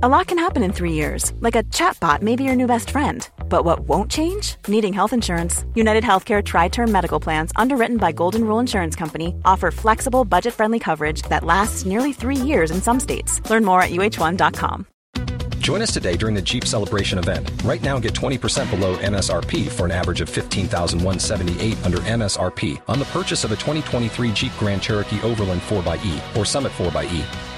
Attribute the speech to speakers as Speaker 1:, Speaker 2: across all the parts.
Speaker 1: A lot can happen in three years, like a chatbot may be your new best friend. But what won't change? Needing health insurance. United Healthcare Tri Term Medical Plans, underwritten by Golden Rule Insurance Company, offer flexible, budget friendly coverage that lasts nearly three years in some states. Learn more at uh1.com.
Speaker 2: Join us today during the Jeep Celebration event. Right now, get 20% below MSRP for an average of 15178 under MSRP on the purchase of a 2023 Jeep Grand Cherokee Overland 4xE or Summit 4xE.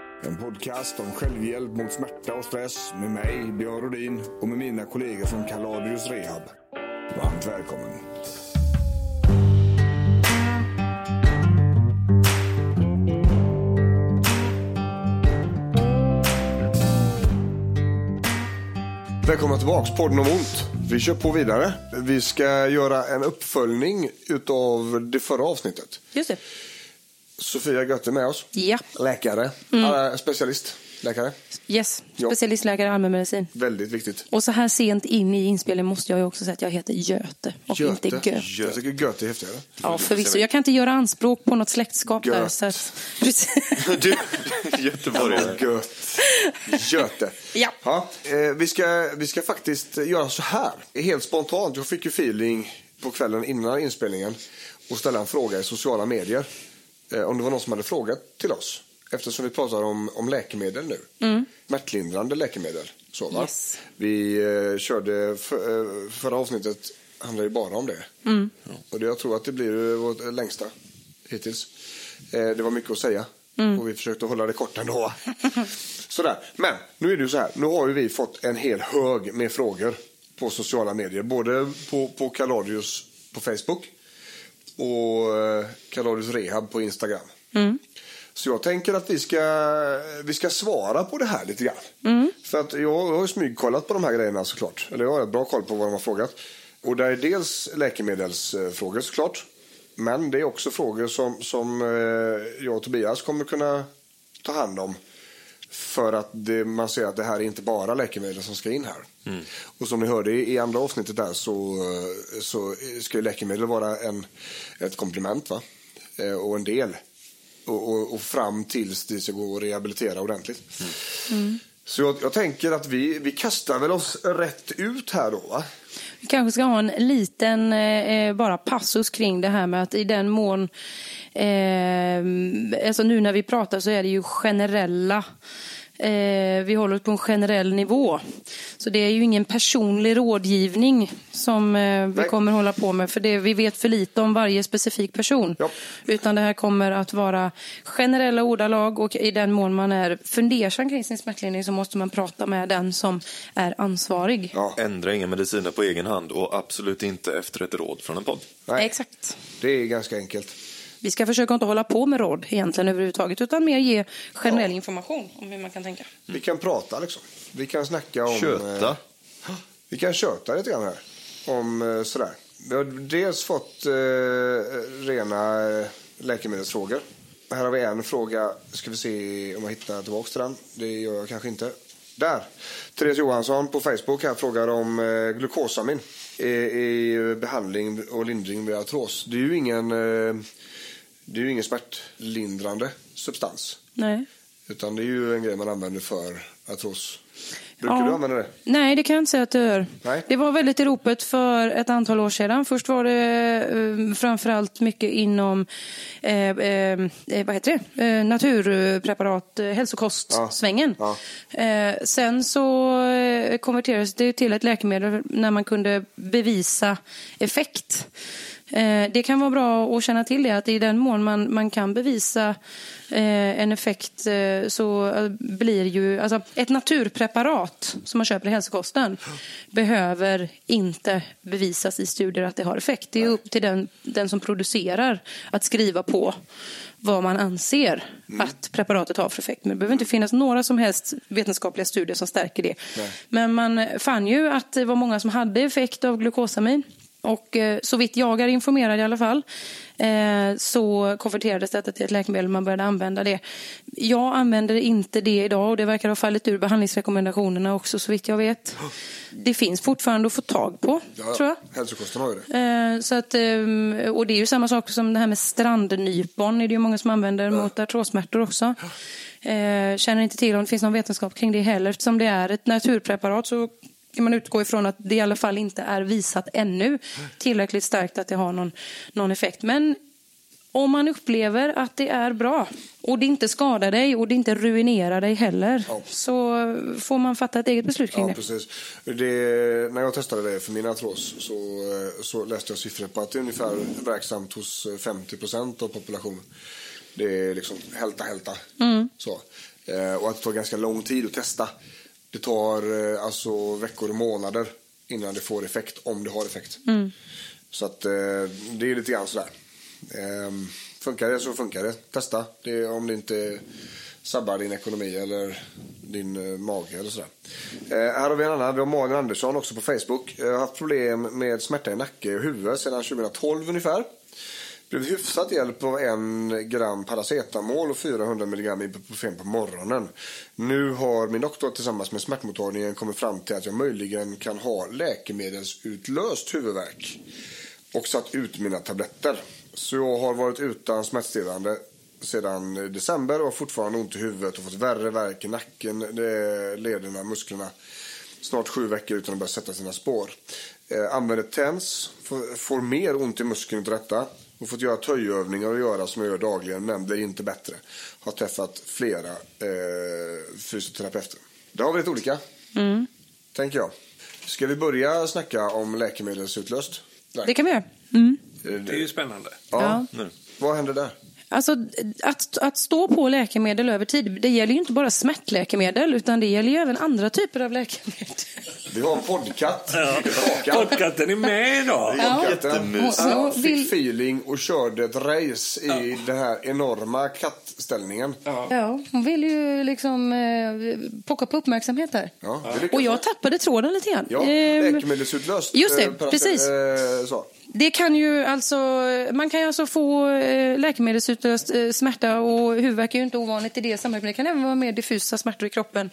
Speaker 3: En podcast om självhjälp mot smärta och stress med mig, Björn Rodin och med mina kollegor från Kaladius Rehab. Varmt välkommen. Välkomna tillbaks, podden om ont. Vi kör på vidare. Vi ska göra en uppföljning utav det förra avsnittet.
Speaker 4: Just det.
Speaker 3: Sofia Götte med oss.
Speaker 4: Ja.
Speaker 3: Läkare, äh, specialist, läkare.
Speaker 4: Yes.
Speaker 3: Ja.
Speaker 4: Specialistläkare i allmänmedicin.
Speaker 3: Väldigt viktigt.
Speaker 4: Och så här sent in i inspelningen måste jag ju också säga att jag heter Göte och inte Göte.
Speaker 3: Jag tycker Göte är häftigare.
Speaker 4: Ja, förvisso. Jag kan inte göra anspråk på något släktskap där.
Speaker 3: Göt.
Speaker 4: Så att...
Speaker 5: Du, göteborgare.
Speaker 3: Gött. Göte.
Speaker 4: Ja.
Speaker 3: eh, vi, ska, vi ska faktiskt göra så här. Helt spontant. Jag fick ju feeling på kvällen innan inspelningen och ställa en fråga i sociala medier. Eh, om det var någon som hade frågat till oss. Eftersom vi pratar om, om läkemedel nu. Mm. Smärtlindrande läkemedel. Så?
Speaker 4: Yes.
Speaker 3: Vi eh, körde för, eh, förra avsnittet handlar ju bara om det.
Speaker 4: Mm.
Speaker 3: Ja. Och det, jag tror att det blir vårt längsta hittills. Eh, det var mycket att säga.
Speaker 4: Mm.
Speaker 3: Och vi försökte hålla det kort ändå. Sådär. Men nu är det ju så här. Nu har ju vi fått en hel hög med frågor på sociala medier. Både på, på Kaladius på Facebook och eh, Kaladius Rehab på Instagram. Så jag tänker att vi ska, vi ska svara på det här lite grann. För att jag har smygkollat på de här grejerna såklart. Eller jag har bra koll på vad de har frågat. Och det är dels läkemedelsfrågor såklart. Men det är också frågor som, som eh, jag och Tobias kommer kunna ta hand om. För att det, man ser att det här är inte bara läkemedel som ska in här. Och som ni hörde i, andra avsnittet där så, eh, så ska ju läkemedel vara en, ett komplement va? Eh, och en del. Och, och, och fram tills det ska gå att rehabilitera ordentligt. Så jag, jag tänker att vi, vi kastar väl oss rätt ut här då va?
Speaker 4: Vi kanske ska ha en liten eh, bara passus kring det här med att i den mån eh, alltså nu när vi pratar så är det ju generella eh, vi håller oss på en generell nivå. Så det är ju ingen personlig rådgivning som eh, vi
Speaker 3: Nej.
Speaker 4: kommer hålla på med. För det, vi vet för lite om varje specifik person.
Speaker 3: Ja.
Speaker 4: Utan det här kommer att vara generella ordalag och i den mån man är fundersam kring sin smärtlindring så måste man prata med den som är ansvarig.
Speaker 3: Ja,
Speaker 5: Ändra inga mediciner på egen hand och absolut inte efter ett råd från en podd.
Speaker 3: nej,
Speaker 4: Exakt.
Speaker 3: det är ganska enkelt.
Speaker 4: Vi ska försöka inte hålla på med råd egentligen överhuvudtaget utan mer ge generell information om hur man kan tänka.
Speaker 3: Vi kan prata liksom. Vi kan snacka om...
Speaker 5: Köta.
Speaker 3: eh, Vi kan köta lite grann här. Om eh, sådär. Vi har dels fått eh, rena eh, läkemedelsfrågor. Här har vi en fråga. Ska vi se om jag hittar tillbaka till den. Det gör jag kanske inte. Där. Therese Johansson på Facebook här frågar om eh, glukosamin i, i behandling och lindring vid artros. Det är ju ingen, eh, det är ju ingen smärtlindrande substans.
Speaker 4: Nej.
Speaker 3: Utan det är ju en grej man använder för artros. Brukar
Speaker 4: Ja.
Speaker 3: du använda det?
Speaker 4: Nej, det kan jag inte säga att det gör.
Speaker 3: Nej.
Speaker 4: Det var väldigt i ropet för ett antal år sedan. Först var det eh, framförallt mycket inom eh, eh, eh, vad heter det? Eh, naturpreparat, eh, hälsokostsvängen.
Speaker 3: Ja.
Speaker 4: Eh, sen så konverterades det till ett läkemedel när man kunde bevisa effekt. Eh, det kan vara bra att känna till det, att i den mån man, man kan bevisa eh, en effekt eh, så blir ju, alltså ett naturpreparat som man köper i hälsokosten behöver inte bevisas i studier att det har effekt. Det är upp till den, den som producerar att skriva på vad man anser att preparatet har för effekt. Men det behöver inte finnas några som helst vetenskapliga studier som stärker det. Men man fann ju att det var många som hade effekt av glukosamin. Och eh, så vitt jag är informerad i alla fall eh, så konverterades detta till ett läkemedel man började använda det. Jag använder inte det idag och det verkar ha fallit ur behandlingsrekommendationerna också så vitt jag vet. Det finns fortfarande att få tag på,
Speaker 3: Ja,
Speaker 4: tror jag.
Speaker 3: Hälsokosten har ju det.
Speaker 4: Eh, Så att, och det är ju samma sak som det här med strandnypon. är det ju många som använder mot artrossmärtor också. Känner inte till om det finns någon vetenskap kring det heller. Eftersom det är ett naturpreparat så kan man utgå ifrån att det i alla fall inte är visat ännu tillräckligt starkt att det har någon, någon effekt. Men om man upplever att det är bra och det inte skadar dig och det inte ruinerar dig heller så får man fatta ett eget beslut kring
Speaker 3: Ja,
Speaker 4: det.
Speaker 3: precis. Det, när jag testade det för min artros så, så läste jag siffror på att det är ungefär verksamt hos 50 procent av populationen. Det är liksom hälta hälta. Så. Eh, Och att det tar ganska lång tid att testa. Det tar eh, alltså veckor och månader innan det får effekt, om det har effekt. Så att eh, det är lite grann sådär. Ehm, Funkar det så funkar det. Testa. Det om det inte sabbar din ekonomi eller din eh, mage eller sådär. Eh, här har vi en annan. Vi har Malin Andersson också på Facebook. Jag har haft problem med smärta i nacke och huvud sedan 2012 ungefär. Blev hyfsat hjälp av en gram paracetamol och 400 milligram ibuprofen på morgonen. Nu har min doktor tillsammans med smärtmottagningen kommit fram till att jag möjligen kan ha läkemedelsutlöst huvudvärk och satt ut mina tabletter. Så jag har varit utan smärtstillande sedan december och har fortfarande ont i huvudet och fått värre värk i nacken, eh, lederna, musklerna. Snart sju veckor utan att börja sätta sina spår. Eh, använder TENS, får, får mer ont i muskeln utav detta. Och fått göra töjövningar och göra som jag gör dagligen, men blir inte bättre. Har träffat flera eh, fysioterapeuter. Det har vi lite olika, tänker jag. Ska vi börja snacka om läkemedelsutlöst? Nej.
Speaker 4: Det kan vi göra.
Speaker 6: Det är ju spännande.
Speaker 3: Ja.
Speaker 5: Nu.
Speaker 3: Vad händer där?
Speaker 4: Alltså, att, att stå på läkemedel över tid, det gäller ju inte bara smärtläkemedel utan det gäller ju även andra typer av läkemedel.
Speaker 3: Vi har podkatt. Kakan.
Speaker 6: Podcasten är med idag.
Speaker 4: Och-
Speaker 3: Han fick
Speaker 4: vill-
Speaker 3: feeling och körde ett race i den här enorma kattställningen. Ja.
Speaker 4: Ja, hon vill ju liksom eh, pocka på uppmärksamhet här.
Speaker 3: lyckades
Speaker 4: och jag tappade tråden lite grann.
Speaker 3: Ja,
Speaker 4: Ehm,
Speaker 3: läkemedelsutlöst.
Speaker 4: just det,
Speaker 3: eh,
Speaker 4: precis.
Speaker 3: Eh, så.
Speaker 4: Det kan ju alltså, man kan ju alltså få eh, läkemedelsutlöst eh, smärta och huvudvärk är ju inte ovanligt i det sammanhanget. Men det kan även vara mer diffusa smärtor i kroppen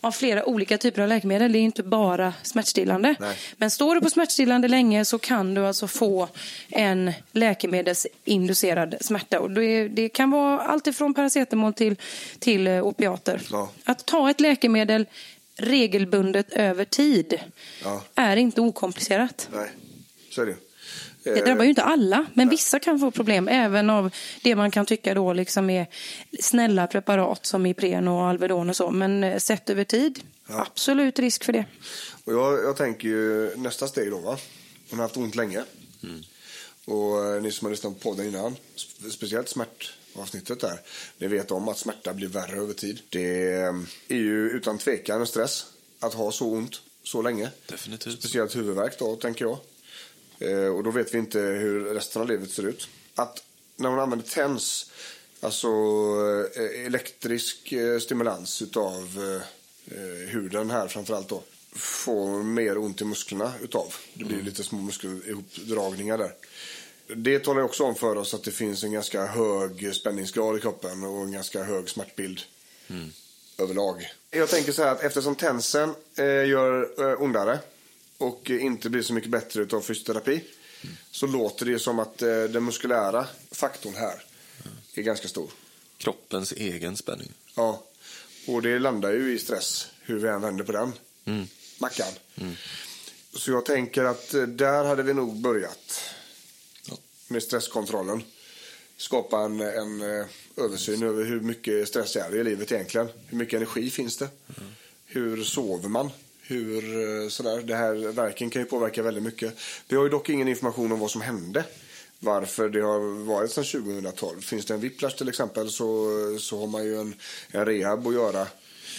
Speaker 4: av flera olika typer av läkemedel. Det är inte bara smärtstillande.
Speaker 3: Nej.
Speaker 4: Men står du på smärtstillande länge så kan du alltså få en läkemedelsinducerad smärta. Och det, det kan vara allt ifrån paracetamol till, till eh, opiater.
Speaker 3: Ja.
Speaker 4: Att ta ett läkemedel regelbundet över tid
Speaker 3: Ja.
Speaker 4: är inte okomplicerat.
Speaker 3: Nej, så är det.
Speaker 4: Det
Speaker 3: Eh,
Speaker 4: drabbar ju inte alla, men vissa kan få problem. Även av det man kan tycka då liksom är snälla preparat som Ipren och Alvedon och så. Men eh, sett över tid, absolut risk för det.
Speaker 3: Och jag, jag tänker ju nästa steg då va. Hon har haft ont länge. Och eh, ni som har lyssnat på podden innan, sp- speciellt smärtavsnittet där, ni vet om att smärta blir värre över tid. Det är ju utan tvekan en stress att ha så ont så länge.
Speaker 5: Definitivt.
Speaker 3: Speciellt huvudvärk då, tänker jag. Eh, och då vet vi inte hur resten av livet ser ut. Att när hon använder TENS, alltså eh, elektrisk eh, stimulans utav huden här framförallt då, får mer ont i musklerna utav. Det blir lite små muskelihopdragningar där. Det talar också om för oss att det finns en ganska hög spänningsgrad i kroppen och en ganska hög smärtbild överlag. Jag tänker så här att eftersom tensen eh, gör eh, ondare och inte blir så mycket bättre utav fysioterapi så låter det som att eh, den muskulära faktorn här är ganska stor.
Speaker 5: Kroppens egen spänning.
Speaker 3: Ja, och det landar ju i stress hur vi än vänder på den mackan. Så jag tänker att eh, där hade vi nog börjat
Speaker 5: Ja.
Speaker 3: med stresskontrollen. Skapa en, en eh, översyn över hur mycket stress är det i livet egentligen. Hur mycket energi finns det? Hur sover man? Hur, eh, sådär. Det här verken kan ju påverka väldigt mycket. Vi har ju dock ingen information om vad som hände varför det har varit sedan 2012. Finns det en whiplash till exempel så, så har man ju en, en rehab att göra.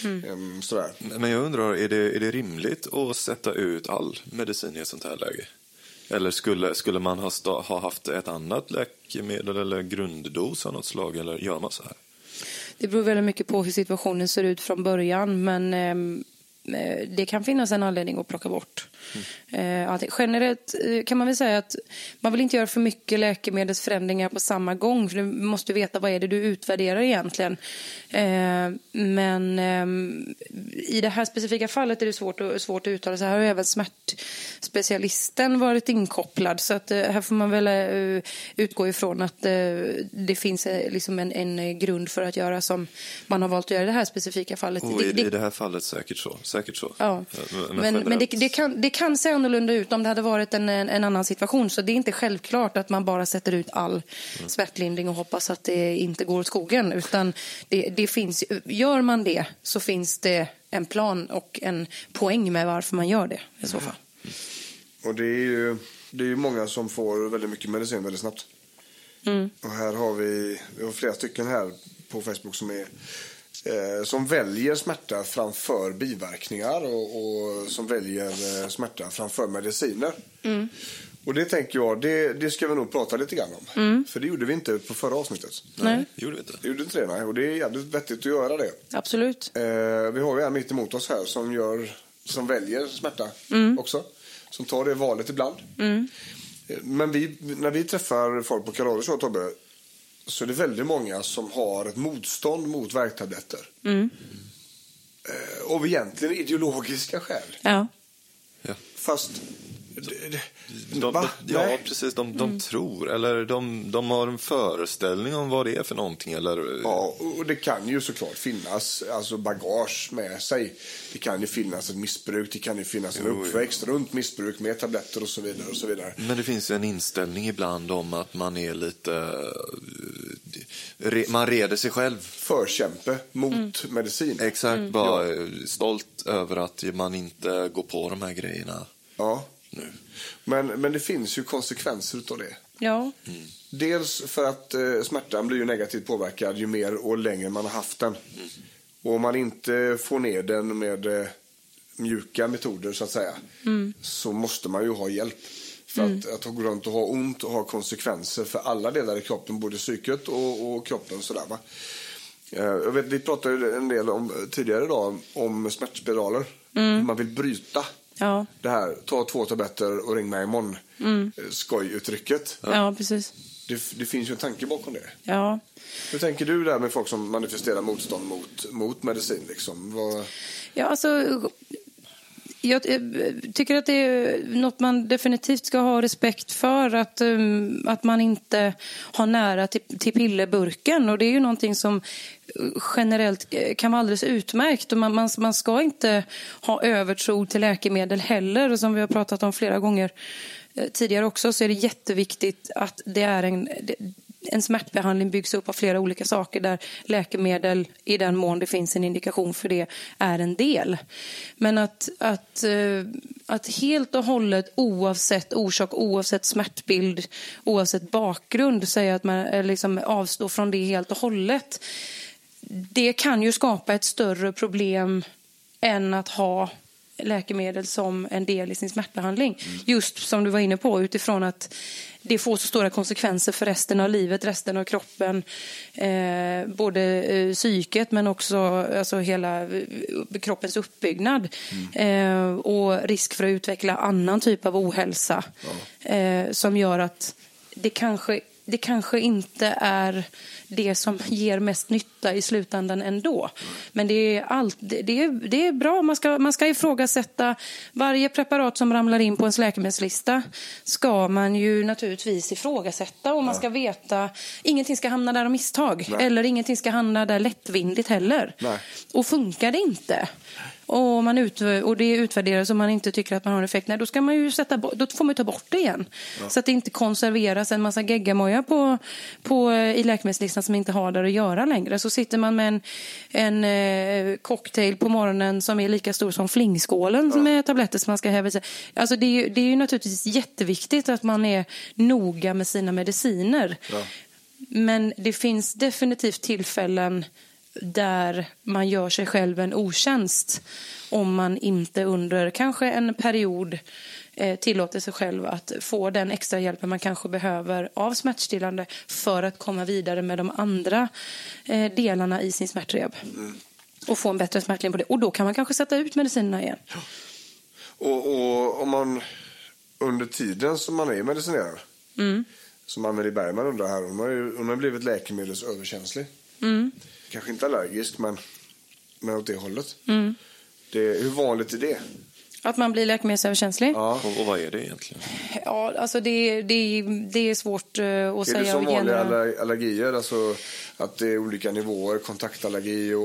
Speaker 3: Em, sådär.
Speaker 5: Men jag undrar, är det, är det rimligt att sätta ut all medicin i ett sånt här läge? Eller skulle, skulle man ha, sta, ha haft ett annat läkemedel eller grunddos av något slag? Eller gör man så här?
Speaker 4: Det beror väldigt mycket på hur situationen ser ut från början. Men eh, Eh, det kan finnas en anledning att plocka bort. Eh, allting. Generellt eh, kan man väl säga att man vill inte göra för mycket läkemedelsförändringar på samma gång. För du måste veta vad är det du utvärderar egentligen. Eh, men ehm, i det här specifika fallet är det svårt, att- svårt att uttala sig. Här har även smärtspecialisten varit inkopplad. Så att, här får man väl utgå ifrån att det finns liksom en, en grund för att göra som man har valt att göra i det här specifika fallet.
Speaker 5: Och i,
Speaker 4: det-
Speaker 5: i det här fallet säkert så. Säkert så.
Speaker 4: Ja.
Speaker 5: Men,
Speaker 4: Men, men det, det, kan, det kan se annorlunda ut om det hade varit en, en, en annan situation. Så det är inte självklart att man bara sätter ut all smärtlindring och hoppas att det inte går åt skogen. Utan det, det finns, gör man det så finns det en plan och en poäng med varför man gör det i så fall.
Speaker 3: Och det är ju det är ju många som får väldigt mycket medicin väldigt snabbt. Och här har vi, vi har flera stycken här på Facebook som är eh, som väljer smärta framför biverkningar och, och som väljer eh, smärta framför mediciner. Och det tänker jag, det, det ska vi nog prata lite grann om. För det gjorde vi inte på förra avsnittet.
Speaker 4: Nej,
Speaker 5: Gjorde vi inte?
Speaker 3: Det gjorde inte det, nej. Och det är jävligt vettigt att göra det.
Speaker 4: absolut.
Speaker 3: Eh, vi har ju en mitt emot oss här som, gör, som väljer smärta också. Som tar det valet ibland. Eh, Men vi, när vi träffar folk på Kalorier så, Tobbe, så är det väldigt många som har ett motstånd mot värktabletter. Eh, av egentligen ideologiska skäl.
Speaker 4: Ja.
Speaker 3: Fast...
Speaker 5: De,
Speaker 3: va?
Speaker 5: ja, precis. De, de tror, eller de, de har en föreställning om vad det är för någonting. Eller,
Speaker 3: Ja, och det kan ju såklart finnas alltså bagage med sig. Det kan ju finnas ett missbruk, det kan ju finnas en
Speaker 5: Jo,
Speaker 3: uppväxt runt missbruk med tabletter och så vidare. och så vidare.
Speaker 5: Men det finns en inställning ibland om att man är lite... eh, Man reder sig själv.
Speaker 3: Förkämpe mot medicin.
Speaker 5: Exakt, bara eh, stolt över att man inte går på de här grejerna
Speaker 3: Ja.
Speaker 5: Nu.
Speaker 3: Men, men det finns ju konsekvenser utav det.
Speaker 4: Ja.
Speaker 3: Dels för att eh, smärtan blir ju negativt påverkad ju mer och längre man har haft den. Och om man inte får ner den med eh, mjuka metoder så att säga så måste man ju ha hjälp. För att, att gå runt och ha ont och ha konsekvenser för alla delar i kroppen, både psyket och, och kroppen. Sådär, va? Eh, Jag vet, vi pratade en del om, tidigare idag om smärtspiraler. Man vill bryta
Speaker 4: Ja.
Speaker 3: det här, ta två tabletter och ring mig imorgon. Mm. Skojuttrycket.
Speaker 4: ja, precis.
Speaker 3: Det, det finns ju en tanke bakom det.
Speaker 4: Ja.
Speaker 3: Hur tänker du där med folk som manifesterar motstånd mot, mot medicin? Liksom? Vad,
Speaker 4: Ja, alltså, jag eh, tycker att det är något man definitivt ska ha respekt för. Att, um, att man inte har nära till, till pillerburken. Och det är ju någonting som eh, generellt eh, kan vara alldeles utmärkt. Och man, man, man ska inte ha övertro till läkemedel heller. Och som vi har pratat om flera gånger tidigare också så är det jätteviktigt att det är en... En smärtbehandling byggs upp av flera olika saker där läkemedel, i den mån det finns en indikation för det, är en del. Men att, att, eh, att helt och hållet, oavsett orsak, oavsett smärtbild, oavsett bakgrund, säga att man eh, liksom avstår från det helt och hållet, det kan ju skapa ett större problem än att ha läkemedel som en del i sin smärtbehandling. Just som du var inne på, utifrån att det får så stora konsekvenser för resten av livet, resten av kroppen. Eh, både eh, psyket men också alltså hela eh, kroppens uppbyggnad. Eh, och risk för att utveckla annan typ av ohälsa. Eh, som gör att det kanske, det kanske inte är det som ger mest nytta i slutändan ändå. Men det är, allt, det, är, det är bra, man ska, man ska ifrågasätta varje preparat som ramlar in på ens läkemedelslista ska man ju naturligtvis ifrågasätta och man ska veta, ingenting ska hamna där av misstag
Speaker 3: Nej.
Speaker 4: eller ingenting ska hamna där lättvindigt heller.
Speaker 3: Nej.
Speaker 4: Och funkar det inte och, man ut, och det utvärderas och man inte tycker att man har en effekt, nej, då, ska man ju sätta, då får man ta bort det igen. Så att det inte konserveras en massa geggamoja på, på, i läkemedelslistan som inte har där att göra längre. Så sitter man med en, en eh, cocktail på morgonen som är lika stor som flingskålen med tabletter som man ska häva i sig. Alltså det, är det är ju naturligtvis jätteviktigt att man är noga med sina mediciner. Men det finns definitivt tillfällen där man gör sig själv en otjänst om man inte under kanske en period eh, tillåter sig själv att få den extra hjälpen man kanske behöver av smärtstillande för att komma vidare med de andra eh, delarna i sin smärtrehab. Och få en bättre smärtlindring på det. Och då kan man kanske sätta ut medicinerna igen.
Speaker 3: Och, och om man under tiden som man är medicinerad, som Anneli Bergman undrar här, hon har ju hon har blivit läkemedelsöverkänslig. Kanske inte allergisk, men, men åt det hållet. Det, hur vanligt är det?
Speaker 4: Att man blir läkemedelsöverkänslig?
Speaker 3: Ja.
Speaker 5: Och, och vad är det egentligen?
Speaker 4: Ja, alltså det, det, det är svårt eh, att
Speaker 3: Är det
Speaker 4: säga.
Speaker 3: som
Speaker 4: och
Speaker 3: vanliga
Speaker 4: generellt.
Speaker 3: aller- allergier? Alltså att det är olika nivåer, kontaktallergi och...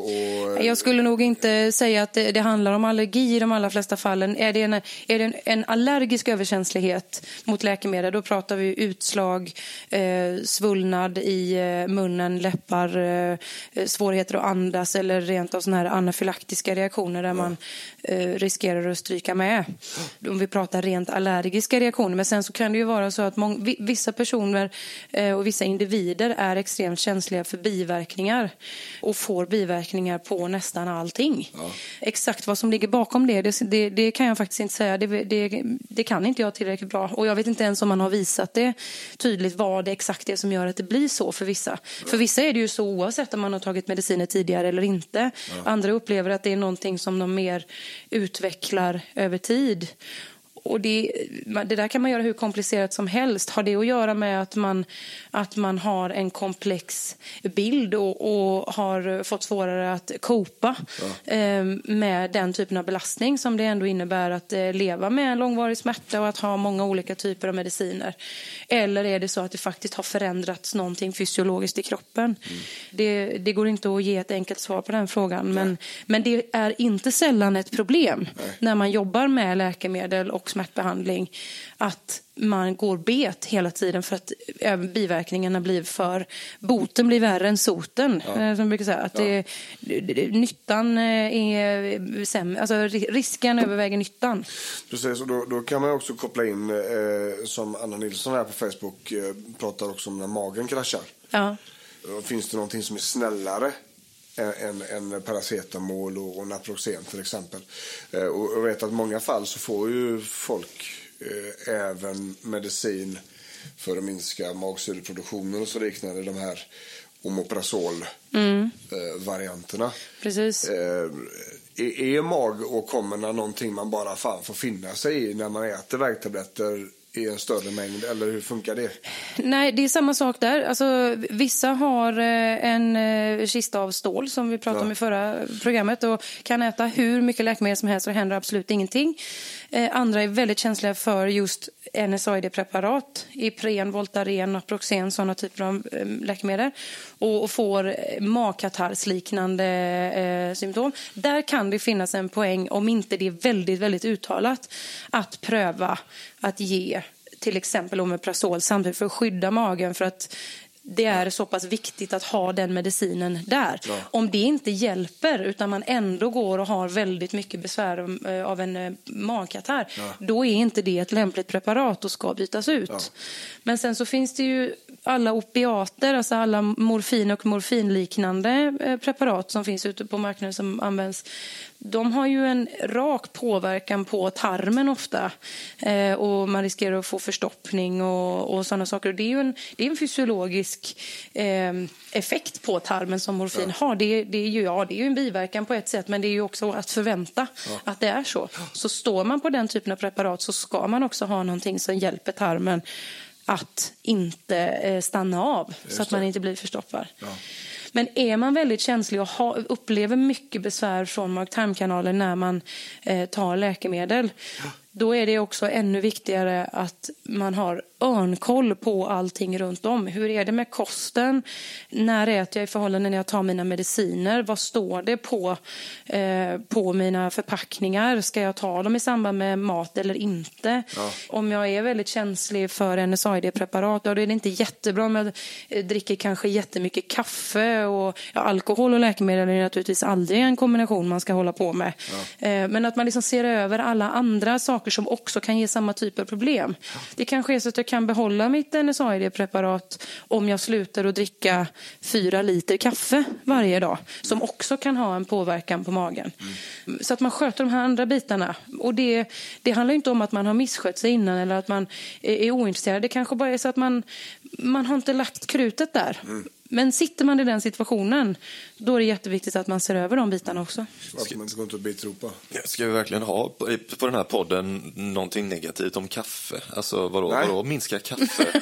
Speaker 3: och
Speaker 4: Jag skulle nog inte säga att det, det handlar om allergi i de allra flesta fallen. Är det, en, är det en, en allergisk överkänslighet mot läkemedel, då pratar vi utslag, eh, svullnad i eh, munnen, läppar, eh, svårigheter att andas eller rent av såna här anafylaktiska reaktioner där man eh, riskerar att stryka med. Om vi pratar rent allergiska reaktioner. Men sen så kan det ju vara så att mång, vi- vissa personer eh, och vissa individer är extremt känsliga för biverkningar och får biverkningar på nästan allting. Exakt vad som ligger bakom det, det, det, det kan jag faktiskt inte säga. Det, det, kan inte jag tillräckligt bra. Och jag vet inte ens om man har visat det tydligt vad det exakt är som gör att det blir så för vissa. För vissa är det ju så oavsett om man har tagit mediciner tidigare eller inte. Andra upplever att det är någonting som de mer utvecklar över tid. Och det, det där kan man göra hur komplicerat som helst. Har det att göra med att man, att man har en komplex bild och, och har fått svårare att copa eh, med den typen av belastning som det ändå innebär att eh, leva med en långvarig smärta och att ha många olika typer av mediciner? Eller är det så att det faktiskt har förändrats någonting fysiologiskt i kroppen? Det, det går inte att ge ett enkelt svar på den frågan. Men, men det är inte sällan ett problem när man jobbar med läkemedel och smärtbehandling att man går bet hela tiden för att biverkningarna blir för... Boten blir värre än soten, eh, som brukar säga. Att det, nyttan eh, är sämre. Alltså ri- risken överväger nyttan.
Speaker 3: Precis, och då, då kan man också koppla in, eh, som Anna Nilsson här på Facebook eh, pratar också om när magen kraschar.
Speaker 4: Ja.
Speaker 3: Finns det någonting som är snällare än, än, paracetamol och, och Naproxen till exempel? Eh, och jag vet att i många fall så får ju folk eh, även medicin för att minska magsyreproduktionen och så liknande. De här omeprazol-varianterna.
Speaker 4: Precis.
Speaker 3: Eh, är, är magåkommorna någonting man bara fan får finna sig i när man äter värktabletter i en större mängd? Eller hur funkar det?
Speaker 4: Nej, det är samma sak där. Alltså, vissa har eh, en eh, kista av stål, som vi pratade om i förra programmet, och kan äta hur mycket läkemedel som helst och det händer absolut ingenting. Eh, andra är väldigt känsliga för just NSAID-preparat, Ipren, Voltaren, Naproxen, sådana typer av eh, läkemedel, och, får eh, magkatarrsliknande eh, symptom. Där kan det finnas en poäng, om inte det är väldigt, väldigt uttalat, att pröva att ge till exempel Omeprazol samtidigt för att skydda magen för att det är så pass viktigt att ha den medicinen där. Om det inte hjälper utan man ändå går och har väldigt mycket besvär eh, av en eh, magkatarr, då är inte det ett lämpligt preparat och ska bytas ut. Men sen så finns det ju alla opiater, alltså alla morfin och morfinliknande eh, preparat som finns ute på marknaden som används. De har ju en rak påverkan på tarmen ofta eh, och man riskerar att få förstoppning och, och sådana saker. Och det är ju en, det är en fysiologisk eh, effekt på tarmen som morfin har. Det, det, är ju, ja, det är ju en biverkan på ett sätt men det är ju också att förvänta att det är så. Så står man på den typen av preparat så ska man också ha någonting som hjälper tarmen att inte eh, stanna av så att man inte blir förstoppad. Men är man väldigt känslig och ha, upplever mycket besvär från mag-tarmkanalen när man eh, tar läkemedel, då är det också ännu viktigare att man har örnkoll på allting runt om. Hur är det med kosten? När äter jag i förhållande när jag tar mina mediciner? Vad står det på, eh, på mina förpackningar? Ska jag ta dem i samband med mat eller inte? Om jag är väldigt känslig för NSAID-preparat, då är det inte jättebra om jag dricker kanske jättemycket kaffe. Och, ja, alkohol och läkemedel är naturligtvis aldrig en kombination man ska hålla på med. Eh, men att man liksom ser över alla andra saker som också kan ge samma typ av problem. Det kanske är så att jag kan behålla mitt NSAID-preparat om jag slutar att dricka fyra liter kaffe varje dag. Som också kan ha en påverkan på magen. Så att man sköter de här andra bitarna. Och det, det handlar inte om att man har misskött sig innan eller att man är, ointresserad. Det kanske bara är så att man, man har inte lagt krutet där. Men sitter man i den situationen, då är det jätteviktigt att man ser över de bitarna också.
Speaker 3: Att man ska inte bitropa.
Speaker 5: Ska vi verkligen ha på, på den här podden någonting negativt om kaffe? Alltså vadå,
Speaker 3: Nej.
Speaker 5: vadå minska kaffe?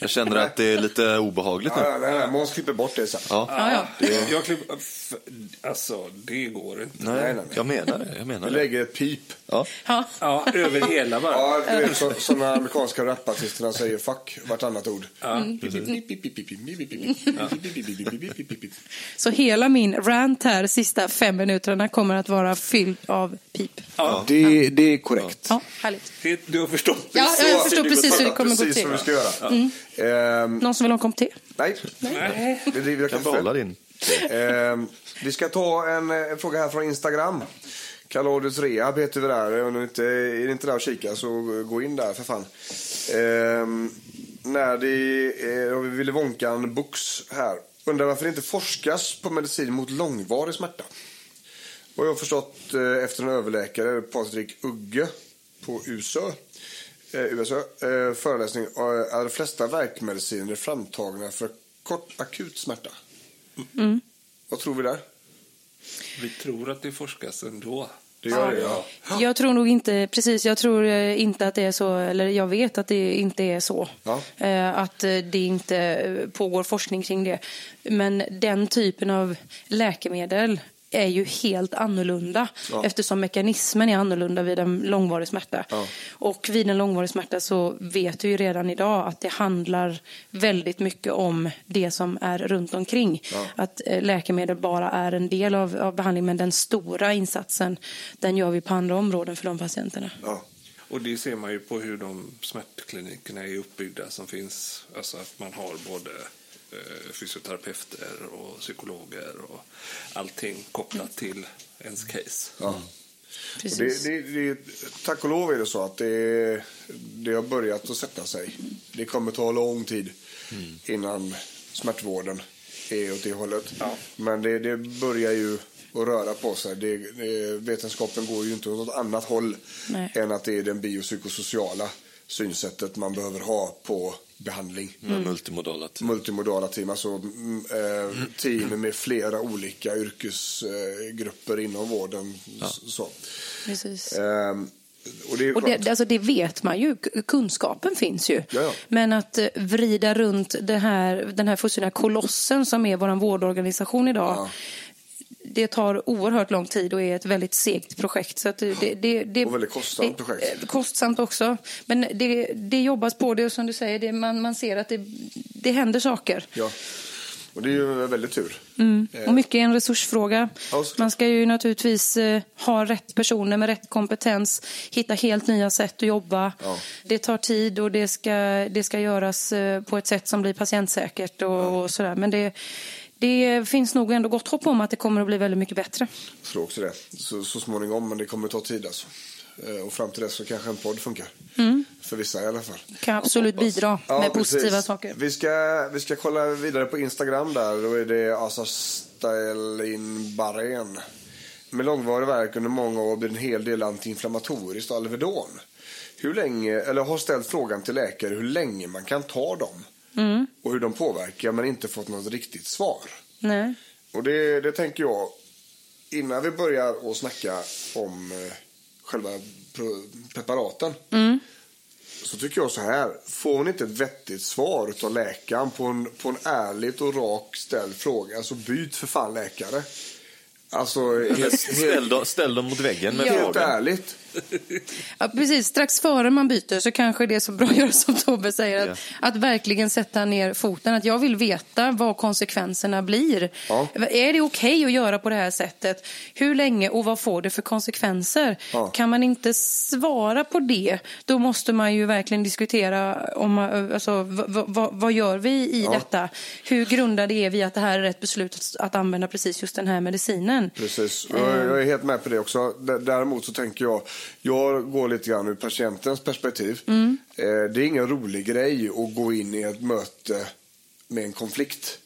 Speaker 5: Jag känner att det är lite obehagligt nu.
Speaker 3: Ja, nej, nej, Måns klipper bort det sen.
Speaker 5: Ja.
Speaker 4: Ja, ja.
Speaker 6: Jag klipp, f- alltså, det går inte.
Speaker 5: Nej,
Speaker 3: Nej, nej, nej.
Speaker 5: jag menar det. Jag
Speaker 3: Vi
Speaker 5: menar det.
Speaker 3: lägger ett pip.
Speaker 5: Ja.
Speaker 4: Ja.
Speaker 6: Ja, över hela bara.
Speaker 3: Ja, du vet, så, sådana amerikanska rapartisterna säger fuck vartannat ord.
Speaker 4: Så hela min rant här, sista fem minuterna, kommer att vara fylld av pip.
Speaker 6: Ja,
Speaker 3: Det, det är korrekt.
Speaker 4: Ja, härligt.
Speaker 6: det, du har förstått.
Speaker 4: Ja, jag förstår precis hur det kommer gå
Speaker 3: Precis
Speaker 4: till.
Speaker 3: vi ska göra. Ehm,
Speaker 4: Någon som vill ha en kopp te?
Speaker 3: nej,
Speaker 6: Nej.
Speaker 3: vi driver
Speaker 5: Kan behålla din.
Speaker 3: Ehm, vi ska ta en, en fråga här från Instagram. Kalodius Rehab heter vi där. Om ni inte, är ni inte där och kika så gå in där för fan. Ehm, när det har vi Ville Wonkan Books här. Undrar varför det inte forskas på medicin mot långvarig smärta. Vad jag har förstått eh, efter en överläkare, Patrik Ugge på USÖ, eh, USA, eh, föreläsning är de flesta verkmediciner framtagna för kort akut smärta. Vad tror vi där?
Speaker 6: Vi tror att det forskas ändå.
Speaker 3: Det gör det, ja.
Speaker 4: Jag tror nog inte, precis, jag tror eh, inte att det är så, eller jag vet att det inte är så.
Speaker 3: Ja.
Speaker 4: Eh, Att eh, det inte pågår forskning kring det. Men den typen av läkemedel är ju helt annorlunda
Speaker 3: Ja.
Speaker 4: eftersom mekanismen är annorlunda vid en långvarig smärta.
Speaker 3: Ja.
Speaker 4: Och vid en långvarig smärta så vet vi ju redan idag att det handlar väldigt mycket om det som är runt omkring. Att eh, läkemedel bara är en del av, av behandlingen men den stora insatsen den gör vi på andra områden för de patienterna.
Speaker 3: ja.
Speaker 6: Och det ser man ju på hur de smärtklinikerna är uppbyggda som finns. Alltså att man har både fysioterapeuter och psykologer och allting kopplat till ens case.
Speaker 3: ja. Och
Speaker 4: Precis.
Speaker 3: Det, det, det, tack och lov är det så att det, det har börjat att sätta sig. Det kommer ta lång tid innan smärtvården är åt det hållet. Men det, det börjar ju att röra på sig. Det, det, vetenskapen går ju inte åt något annat håll
Speaker 4: Nej.
Speaker 3: än att det är den biopsykosociala synsättet man behöver ha på behandling.
Speaker 5: Med multimodala team.
Speaker 3: Multimodala team, alltså mm, eh, team med flera olika yrkesgrupper inom vården. S- Så.
Speaker 4: Precis.
Speaker 3: Ehm, och det
Speaker 4: Och det, alltså det vet man ju, kunskapen finns ju.
Speaker 3: Ja, ja.
Speaker 4: Men att eh, vrida runt det här, den här fullständiga kolossen som är vår vårdorganisation idag.
Speaker 3: Ja.
Speaker 4: Det tar oerhört lång tid och är ett väldigt segt projekt. Så det, det, det,
Speaker 3: Och väldigt kostsamt projekt.
Speaker 4: eh, Kostsamt också. Men det, det jobbas på det och som du säger, det, man, man ser att det, det händer saker.
Speaker 3: Ja. Och det är ju väldigt tur.
Speaker 4: Och mycket är en resursfråga.
Speaker 3: Ja.
Speaker 4: Man ska ju naturligtvis eh, ha rätt personer med rätt kompetens, hitta helt nya sätt att jobba.
Speaker 3: Ja.
Speaker 4: Det tar tid och det ska, det ska göras eh, på ett sätt som blir patientsäkert och, och sådär. Men det, det finns nog ändå gott hopp om att det kommer att bli väldigt mycket bättre.
Speaker 3: Jag tror också det. Så, så småningom, men det kommer ta tid alltså. Eh, Och fram till dess så kanske en podd funkar. För vissa i alla fall.
Speaker 4: Kan absolut bidra
Speaker 3: Ja,
Speaker 4: med positiva
Speaker 3: precis.
Speaker 4: saker.
Speaker 3: Vi ska, vi ska kolla vidare på Instagram där. Då är det Asa Stelin Barén. Med långvarig verk under många år blir en hel del antiinflammatoriskt och Alvedon. Hur länge, eller har ställt frågan till läkare hur länge man kan ta dem. Och hur de påverkar men inte fått något riktigt svar.
Speaker 4: Nej.
Speaker 3: Och det, det tänker jag, innan vi börjar att snacka om eh, själva preparaten. Så tycker jag så här, får hon inte ett vettigt svar av läkaren på en, på en ärligt och rak ställd fråga, så byt för fan läkare. Alltså, helt,
Speaker 5: Ställ dem, ställ dem mot väggen med
Speaker 3: helt
Speaker 5: frågan.
Speaker 3: ärligt.
Speaker 4: Ja, precis. Strax före man byter så kanske det är så bra att göra som Tobbe säger. Att, att verkligen sätta ner foten. Att jag vill veta vad konsekvenserna blir.
Speaker 3: Ja.
Speaker 4: Är det okej att göra på det här sättet? Hur länge och vad får det för konsekvenser?
Speaker 3: Ja.
Speaker 4: Kan man inte svara på det, då måste man ju verkligen diskutera om, alltså, vad, gör vi i detta? Hur grundade är vi att det här är rätt beslut att, använda precis just den här medicinen?
Speaker 3: Precis, jag, är helt med på det också. Däremot så tänker jag, jag går lite grann ur patientens perspektiv.
Speaker 4: Mm.
Speaker 3: Eh, det är ingen rolig grej att gå in i ett möte med en konflikt.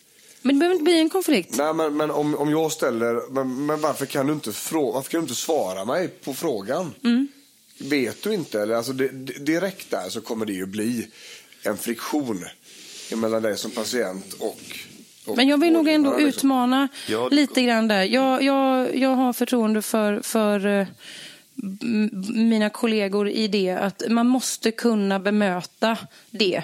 Speaker 4: Men det behöver inte bli en konflikt.
Speaker 3: Nej, men, men om, om jag ställer, men, men varför, kan du inte frå, varför kan du inte svara mig på frågan?
Speaker 4: Mm.
Speaker 3: Vet du inte? Eller, alltså, det, direkt där så kommer det ju bli en friktion mellan dig som patient och,
Speaker 4: Men jag vill nog ändå
Speaker 3: liksom.
Speaker 4: utmana
Speaker 5: Ja,
Speaker 4: lite grann där. Jag, jag, jag har förtroende för, för eh, mina kollegor i det att man måste kunna bemöta det.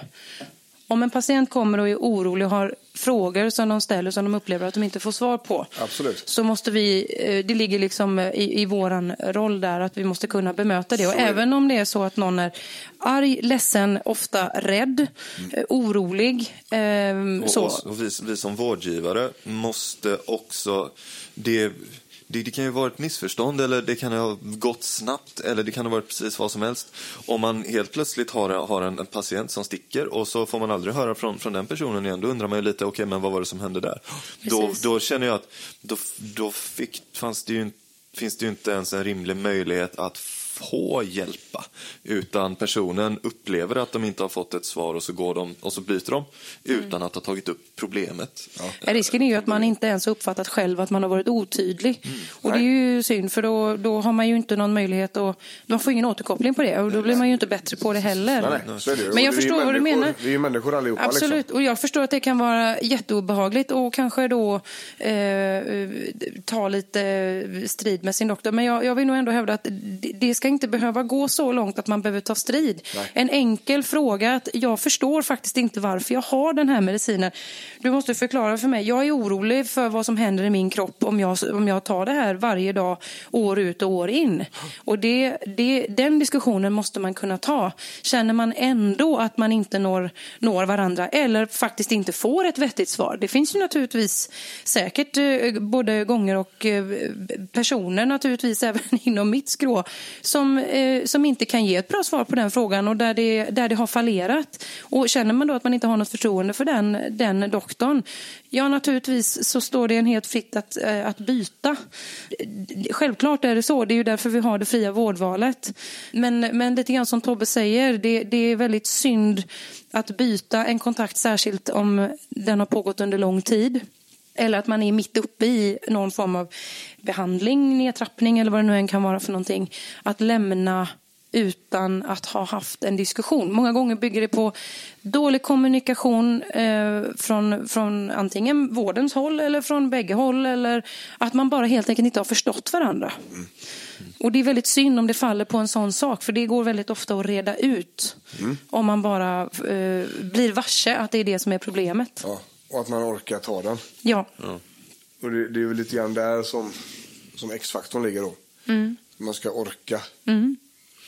Speaker 4: Om en patient kommer och är orolig och har frågor som de ställer som de upplever att de inte får svar på.
Speaker 3: Absolut.
Speaker 4: Så måste vi, eh, det ligger liksom i, i våran roll där att vi måste kunna bemöta det. Och
Speaker 3: Så
Speaker 4: även om det är så att någon är arg, ledsen, ofta rädd, eh, orolig. Eh,
Speaker 5: Och,
Speaker 4: så.
Speaker 5: oss- och vi, vi som vårdgivare måste också... Det, det, det kan ju vara ett missförstånd eller det kan ha gått snabbt eller det kan ha varit precis vad som helst. Om man helt plötsligt har, har en, en patient som sticker och så får man aldrig höra från, från den personen igen. Då undrar man ju lite, okej men vad var det som hände där? Då,
Speaker 4: Precis.
Speaker 5: då känner jag att då, då fick, fanns det ju, finns det ju inte ens en rimlig möjlighet att få hjälpa. Utan personen upplever att de inte har fått ett svar och så går de och så byter de utan att ha tagit upp problemet.
Speaker 4: Ja, Risken är ju att man inte ens har uppfattat själv att man har varit otydlig. Och det är ju synd för då, då har man ju inte någon möjlighet att, man får ingen återkoppling på det och då blir man ju inte bättre på det heller.
Speaker 3: Nej, det.
Speaker 4: Men jag
Speaker 3: Och
Speaker 4: förstår vad du menar.
Speaker 3: Vi är ju människor allihopa.
Speaker 4: Absolut,
Speaker 3: Liksom.
Speaker 4: och jag förstår att det kan vara jätteobehagligt och kanske då eh, ta lite strid med sin doktor. Men jag, jag vill nog ändå hävda att det, det ska inte behöva gå så långt att man behöver ta strid.
Speaker 3: Nej.
Speaker 4: En enkel fråga att jag förstår faktiskt inte varför jag har den här medicinen. Du måste förklara för mig. Jag är orolig för vad som händer i min kropp om jag, om jag tar det här varje dag, år ut och år in. Och det, det, den diskussionen måste man kunna ta. Känner man ändå att man inte når, når varandra eller faktiskt inte får ett vettigt svar. Det finns ju naturligtvis säkert eh, både gånger och eh, personer naturligtvis även inom mitt skrå som, eh, som inte kan ge ett bra svar på den frågan och där det, där det har fallerat. Och känner man då att man inte har något förtroende för den, den doktorn, ja naturligtvis så står det en helt fritt att, eh, att byta. Självklart är det så, det är ju därför vi har det fria vårdvalet. Men, men lite grann som Tobbe säger, det, det är väldigt synd att byta en kontakt, särskilt om den har pågått under lång tid. Eller att man är mitt uppe i någon form av behandling, nedtrappning eller vad det nu än kan vara för någonting. Att lämna utan att ha haft en diskussion. Många gånger bygger det på dålig kommunikation eh, från, från antingen vårdens håll eller från bägge håll. Eller att man bara helt enkelt inte har förstått varandra. Och det är väldigt synd om det faller på en sån sak, för det går väldigt ofta att reda ut. Om man bara eh, blir varse att det är det som är problemet.
Speaker 3: Ja, och att man orkar ta den.
Speaker 4: Ja.
Speaker 3: Och det, det är väl lite grann där som, som X-faktorn ligger då.
Speaker 4: Mm.
Speaker 3: Man ska orka.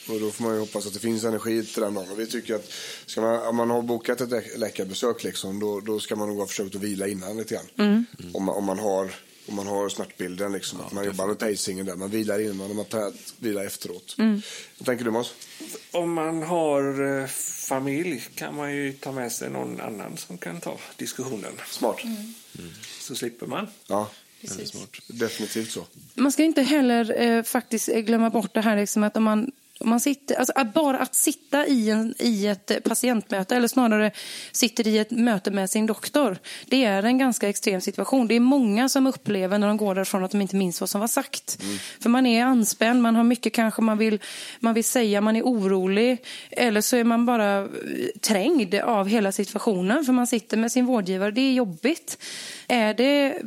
Speaker 3: Och då får man ju hoppas att det finns energi till den dagen. Och vi tycker att ska man, om man har bokat ett lä- läkarbesök liksom, då, då ska man nog ha försökt att vila innan lite grann.
Speaker 4: Mm.
Speaker 3: Om, man, om, man har, om man har smärtbilden liksom. att man jobbar med pacingen där. Man vilar innan och man tar, vilar efteråt.
Speaker 4: Mm.
Speaker 3: Vad tänker du Måns?
Speaker 6: Om man har eh, familj kan man ju ta med sig någon annan som kan ta diskussionen.
Speaker 3: Smart.
Speaker 6: Så slipper man.
Speaker 3: Ja, definitivt så.
Speaker 4: Man ska inte heller eh, faktiskt glömma bort det här liksom att om man, om man sitter, alltså att bara att sitta i, en, i ett patientmöte eller snarare sitter i ett möte med sin doktor. Det är en ganska extrem situation. Det är många som upplever när de går därifrån att de inte minns vad som var sagt. För man är anspänd, man har mycket kanske man vill, man vill säga, man är orolig. Eller så är man bara eh, trängd av hela situationen för man sitter med sin vårdgivare. Det är jobbigt. Är det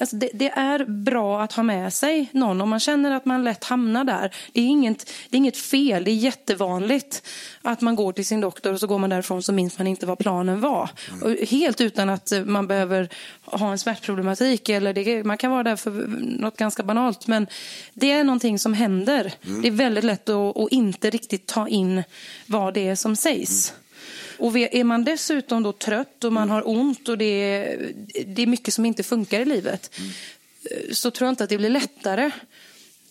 Speaker 4: alltså det, det, är bra att ha med sig någon om man känner att man lätt hamnar där. Det är, inget, det är inget fel, det är jättevanligt att man går till sin doktor och så går man därifrån så minns man inte vad planen var. Mm. helt utan att man behöver ha en smärtproblematik eller det, man kan vara där för något ganska banalt men det är någonting som händer. Mm. Det är väldigt lätt att, att, inte riktigt ta in vad det är som sägs. Mm. Och är man dessutom då trött och man har ont och det är, det är mycket som inte funkar i livet mm. så tror jag inte att det blir lättare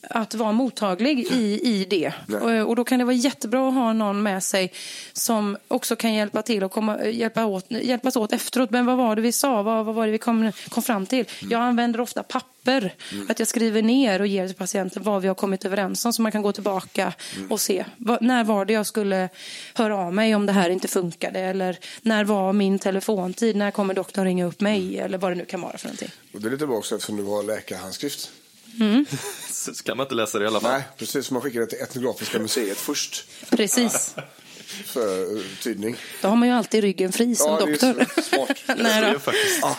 Speaker 4: att vara mottaglig i, i det. Och, och, då kan det vara jättebra att ha någon med sig som också kan hjälpa till och komma, hjälpa åt, hjälpas åt efteråt. Men vad var det vi sa? Vad, vad var det vi kom, kom fram till? Mm. Jag använder ofta papper. Mm. Att jag skriver ner och ger till patienten vad vi har kommit överens om så man kan gå tillbaka mm. och se. Vad, när var det jag skulle höra av mig om det här inte funkade? Eller när var min telefontid? När kommer doktorn ringa upp mig? Eller vad det nu kan vara för någonting.
Speaker 3: Och det är lite bra också eftersom du har läkarhandskrift.
Speaker 5: Mm. Så kan man inte läsa det i alla fall.
Speaker 3: Nej, precis. Man skickar det till Etnografiska museet först.
Speaker 4: Precis.
Speaker 3: För tydning.
Speaker 4: Då har man ju alltid ryggen fri som ja, doktor.
Speaker 3: Smart.
Speaker 4: Nej, ja.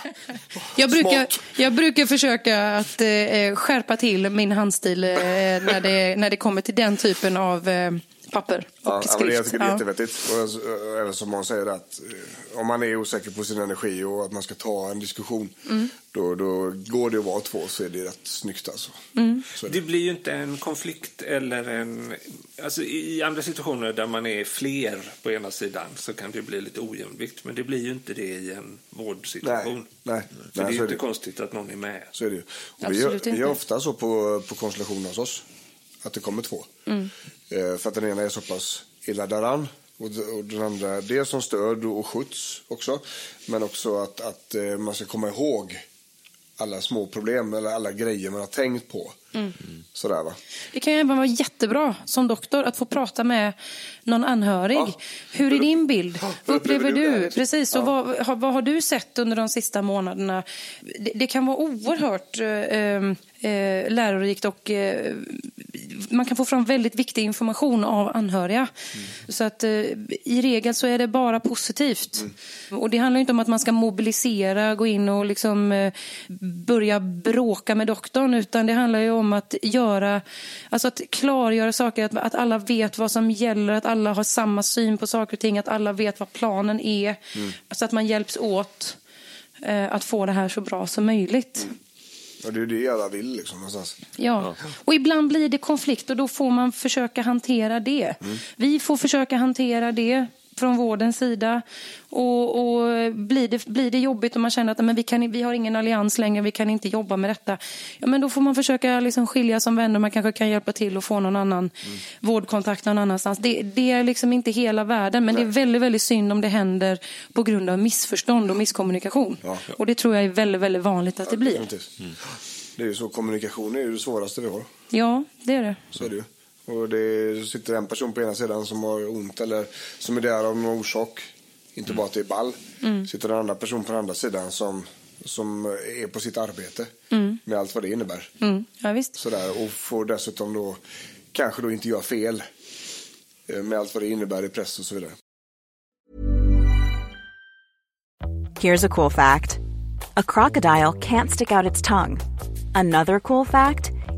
Speaker 4: jag, brukar, jag brukar försöka att eh, skärpa till min handstil eh, när, det, när det kommer till den typen av eh, papper och ja, skrift.
Speaker 3: Ja, jag tycker det är jättevettigt. Och även som man säger att eh, om man är osäker på sin energi och att man ska ta en diskussion, mm. då, då går det att vara två så är det rätt snyggt alltså.
Speaker 6: Mm. Det. det. blir ju inte en konflikt eller en... Alltså i andra situationer där man är fler på ena sidan så kan det bli lite ojämvikt. Men det blir ju inte det i en vårdsituation.
Speaker 3: Nej, nej.
Speaker 6: För nej, det är ju inte konstigt att någon är med.
Speaker 3: Så är det ju. Och vi, gör, vi gör ofta så på, på konstellationer hos oss att det kommer två. Mm. Eh, för att den ena är så pass illa däran. Och, den andra, dels som stöd och skjuts också. Men också att, att eh, man ska komma ihåg alla små problem eller alla grejer man har tänkt på. Mm. Sådär, va?
Speaker 4: Det kan ju även vara jättebra som doktor att få prata med någon anhörig. Ja. Hur är din bild? Ja. Upplever du? Precis, och vad, vad, har du sett under de sista månaderna? Det, det kan vara oerhört eh, eh, lärorikt och eh, man kan få fram väldigt viktig information av anhöriga. Mm. Så att eh, i regel så är det bara positivt. Mm. Och det handlar inte om att man ska mobilisera, gå in och liksom eh, börja bråka med doktorn, utan det handlar ju om att göra, alltså att klargöra saker, att, att alla vet vad som gäller, att alla har samma syn på saker och ting, att alla vet vad planen är. Mm. Så att man hjälps åt eh, att få det här så bra som möjligt. Mm.
Speaker 3: Ja, det är det alla vill liksom någonstans.
Speaker 4: Ja. och ibland blir det konflikt och då får man försöka hantera det. Mm. Vi får försöka hantera det från vårdens sida. Och, och blir, det, blir det jobbigt och man känner att men vi, kan, vi har ingen allians längre, vi kan inte jobba med detta. Ja, men då får man försöka liksom skilja som vänner, man kanske kan hjälpa till och få någon annan mm. vårdkontakt någon annanstans. Det, det, är liksom inte hela världen, men Nej. det är väldigt, väldigt synd om det händer på grund av missförstånd och misskommunikation. Ja. Och det tror jag är väldigt, väldigt vanligt att ja, det blir. Mm.
Speaker 3: Det är ju så, kommunikation är ju det svåraste vi har.
Speaker 4: Ja, det är det.
Speaker 3: Så är det ju. Och det sitter en person på ena sidan som har ont eller som är där av någon orsak. Inte mm. bara att det är ball. Mm. Sitter en annan person på den andra sidan som, som är på sitt arbete. Mm. Med allt vad det innebär.
Speaker 4: Mm. Ja, visst.
Speaker 3: Sådär, och får dessutom då kanske då inte göra fel. Eh, med allt vad det innebär i press och så vidare.
Speaker 1: Here's a cool fact. A crocodile can't stick out its tongue. Another cool fact.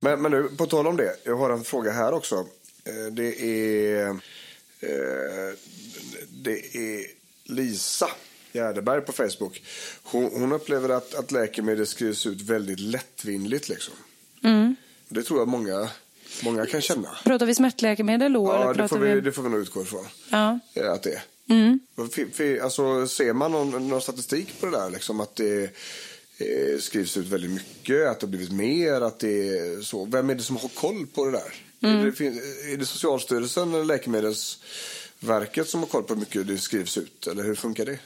Speaker 3: Men, men nu, på tal om det, jag har en fråga här också. Eh, Det är, eh, det är Lisa Gärdeberg på Facebook. Hon, hon upplever att, att läkemedel skrivs ut väldigt lättvindigt. Liksom. Det tror jag många, många kan känna.
Speaker 4: Pratar vi smärtläkemedel då?
Speaker 3: Ja, det får, vi, det får vi nog utgå ifrån.
Speaker 4: Ja.
Speaker 3: eh, Att det är. Fi- Alltså, ser man någon, någon statistik på det där? Liksom, att det eh, skrivs ut väldigt mycket, att det har blivit mer, att det är så. Vem är det som har koll på det där? Är, det, fin- är det Socialstyrelsen eller Läkemedelsverket som har koll på hur mycket det skrivs ut? Eller hur funkar det?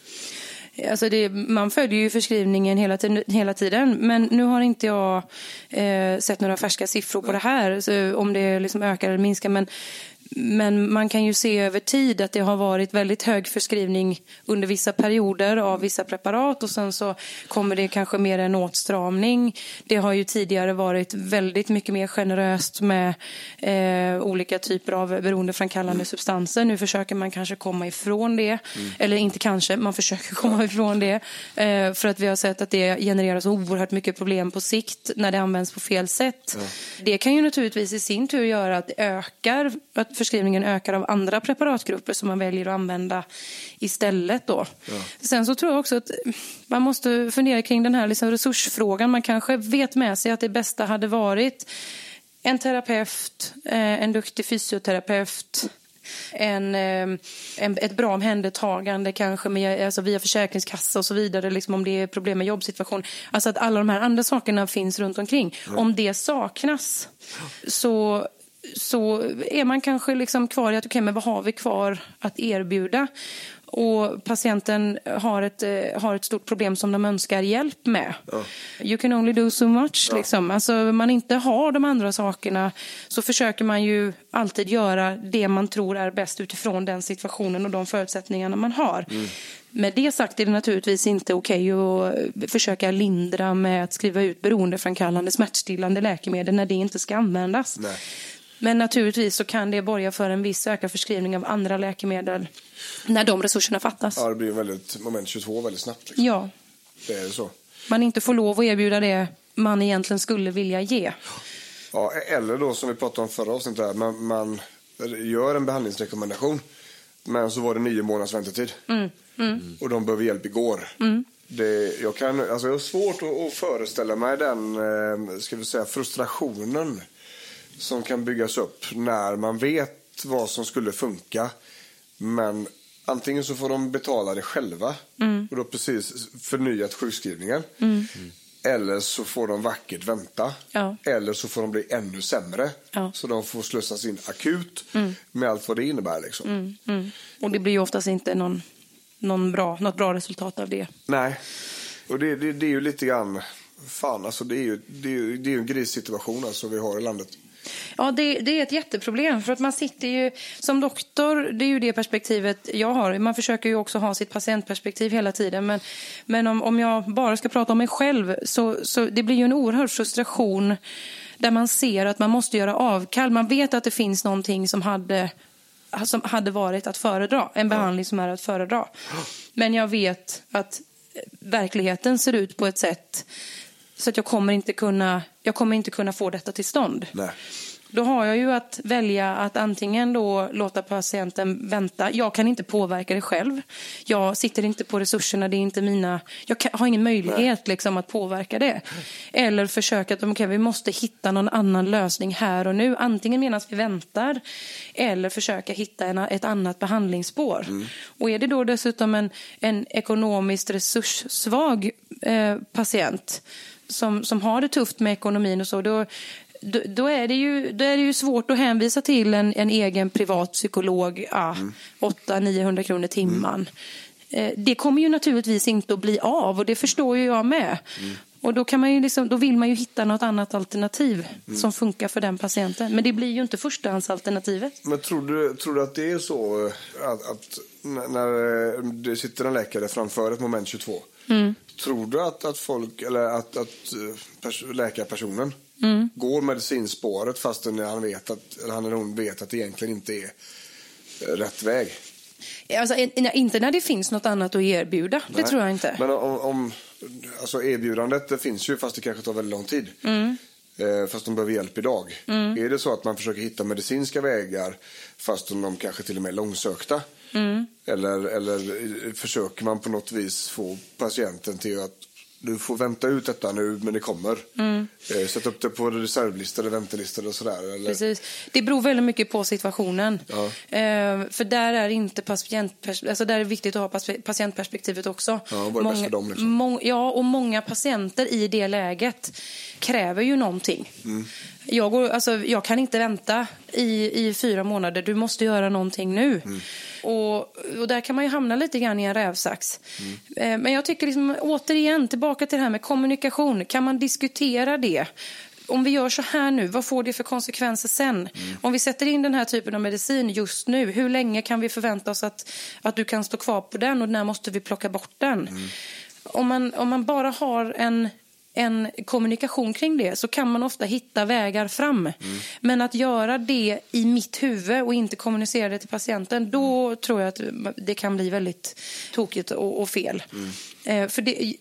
Speaker 4: Alltså det, man följer ju förskrivningen hela, tiden- hela tiden. Men nu har inte jag eh, sett några färska siffror på det här. Om det liksom ökar eller minskar. Men, men man kan ju se över tid att det har varit väldigt hög förskrivning under vissa perioder av vissa preparat. Och sen så kommer det kanske mer en åtstramning. Det har ju tidigare varit väldigt mycket mer generöst med eh, olika typer av beroendeframkallande substanser. Nu försöker man kanske komma ifrån det. Eller inte kanske, man försöker komma ifrån det. Eh, för att vi har sett att det genererar så oerhört mycket problem på sikt när det används på fel sätt. Det kan ju naturligtvis i sin tur göra att det ökar, att förskrivningen ökar av andra preparatgrupper som man väljer att använda istället då. Sen så tror jag också att man måste fundera kring den här liksom resursfrågan. Man kanske vet med sig att det bästa hade varit en terapeut, eh, en duktig fysioterapeut, en, eh, en, ett bra omhändertagande kanske med, alltså via försäkringskassa och så vidare, liksom om det är problem med jobbsituation. Alltså att alla de här andra sakerna finns runt omkring. Om det saknas så, så är man kanske liksom kvar i att okej, men vad har vi kvar att erbjuda? Och patienten har ett, eh, har ett stort problem som de önskar hjälp med. You can only do so much. Liksom. Alltså, man inte har de andra sakerna så försöker man ju alltid göra det man tror är bäst utifrån den situationen och de förutsättningarna man har. Med det sagt är det naturligtvis inte okej att försöka lindra med att skriva ut beroendeframkallande smärtstillande läkemedel när det inte ska användas.
Speaker 3: Nej.
Speaker 4: Men naturligtvis så kan det borga för en viss ökad förskrivning av andra läkemedel när de resurserna fattas.
Speaker 3: Ja, det blir väldigt moment 22 väldigt snabbt. Liksom.
Speaker 4: Ja,
Speaker 3: Det är så.
Speaker 4: man inte får lov att erbjuda det man egentligen skulle vilja ge.
Speaker 3: Ja, eller då som vi pratade om förra avsnittet, här, man, man gör en behandlingsrekommendation men så var det nio månaders väntetid. Och de behöver hjälp igår. Det, jag, kan, alltså jag har svårt att, att föreställa mig den eh, ska vi säga, frustrationen som kan byggas upp när man vet vad som skulle funka. Men antingen så får de betala det själva och då precis förnyat sjukskrivningen. Eller så får de vackert vänta.
Speaker 4: Ja.
Speaker 3: Eller så får de bli ännu sämre.
Speaker 4: Ja.
Speaker 3: Så de får slussas in akut med allt vad det innebär. Liksom.
Speaker 4: Och det blir ju oftast inte någon, någon bra, något bra resultat av det.
Speaker 3: Nej. Och det, det, det är ju lite grann... Fan, alltså det är ju, det är ju, det är ju en grissituation alltså vi har i landet.
Speaker 4: Ja, det, det är ett jätteproblem. För att man sitter ju som doktor, det är ju det perspektivet jag har. Man försöker ju också ha sitt patientperspektiv hela tiden. Men, men om, om jag bara ska prata om mig själv så, så det blir ju en oerhörd frustration där man ser att man måste göra avkall. Man vet att det finns någonting som hade som hade varit att föredra, en behandling som är att föredra. Men jag vet att verkligheten ser ut på ett sätt så att jag kommer inte kunna, jag kommer inte kunna få detta till stånd.
Speaker 3: Nej.
Speaker 4: Då har jag ju att välja att antingen då låta patienten vänta. Jag kan inte påverka det själv. Jag sitter inte på resurserna, det är inte mina... Jag kan, har ingen möjlighet liksom, att påverka det. Eller försöka att okay, vi måste hitta någon annan lösning här och nu. Antingen medan vi väntar eller försöka hitta en, ett annat behandlingsspår. Och är det då dessutom en, en ekonomiskt resurssvag eh, patient som, som har det tufft med ekonomin och så, då, då, då, är det ju, då är det ju svårt att hänvisa till en, en egen privat psykolog, ah, 800-900 kronor timman. Eh, Det kommer ju naturligtvis inte att bli av och det förstår ju jag med. Och då, kan man ju liksom, då vill man ju hitta något annat alternativ
Speaker 3: Mm.
Speaker 4: som funkar för den patienten. Men det blir ju inte förstahandsalternativet.
Speaker 3: Men tror du, tror du att det är så eh, att, att när eh, det sitter en läkare framför ett moment 22. Tror du att, att folk, eller att, att eh, läkarpersonen går medicinspåret fastän han vet att, eller han eller hon vet att det egentligen inte är eh, rätt väg?
Speaker 4: Alltså, in- inte när det finns något annat att erbjuda. Det
Speaker 3: Nej.
Speaker 4: tror jag inte.
Speaker 3: Men om, om alltså erbjudandet det finns ju fast det kanske tar väldigt lång tid. Eh, fast de behöver hjälp idag. Är det så att man försöker hitta medicinska vägar fast de kanske till och med är långsökta? Eller, eller eh, försöker man på något vis få patienten till att du får vänta ut detta nu men det kommer. Eh, sätt upp det på reservlistor eller väntelistor och sådär. Eller?
Speaker 4: Precis. Det beror väldigt mycket på situationen.
Speaker 3: Ja.
Speaker 4: Eh, för där är inte patientpers- alltså där är viktigt att ha patientperspektivet också.
Speaker 3: Ja, vad är bäst för dem, liksom?
Speaker 4: mång- ja, och många patienter i det läget kräver ju någonting.
Speaker 3: Mm.
Speaker 4: Jag, går, alltså, jag kan inte vänta i, i fyra månader. Du måste göra någonting nu.
Speaker 3: Mm.
Speaker 4: Och, och där kan man ju hamna lite grann i en rävsax.
Speaker 3: Mm.
Speaker 4: Men jag tycker liksom, återigen, tillbaka till det här med kommunikation. Kan man diskutera det? Om vi gör så här nu, vad får det för konsekvenser sen? Om vi sätter in den här typen av medicin just nu, hur länge kan vi förvänta oss att, att du kan stå kvar på den och när måste vi plocka bort den? Om, man, om man bara har en, en kommunikation kring det så kan man ofta hitta vägar fram. Men att göra det i mitt huvud och inte kommunicera det till patienten, då tror jag att det kan bli väldigt tokigt och, och fel. Eh, för det,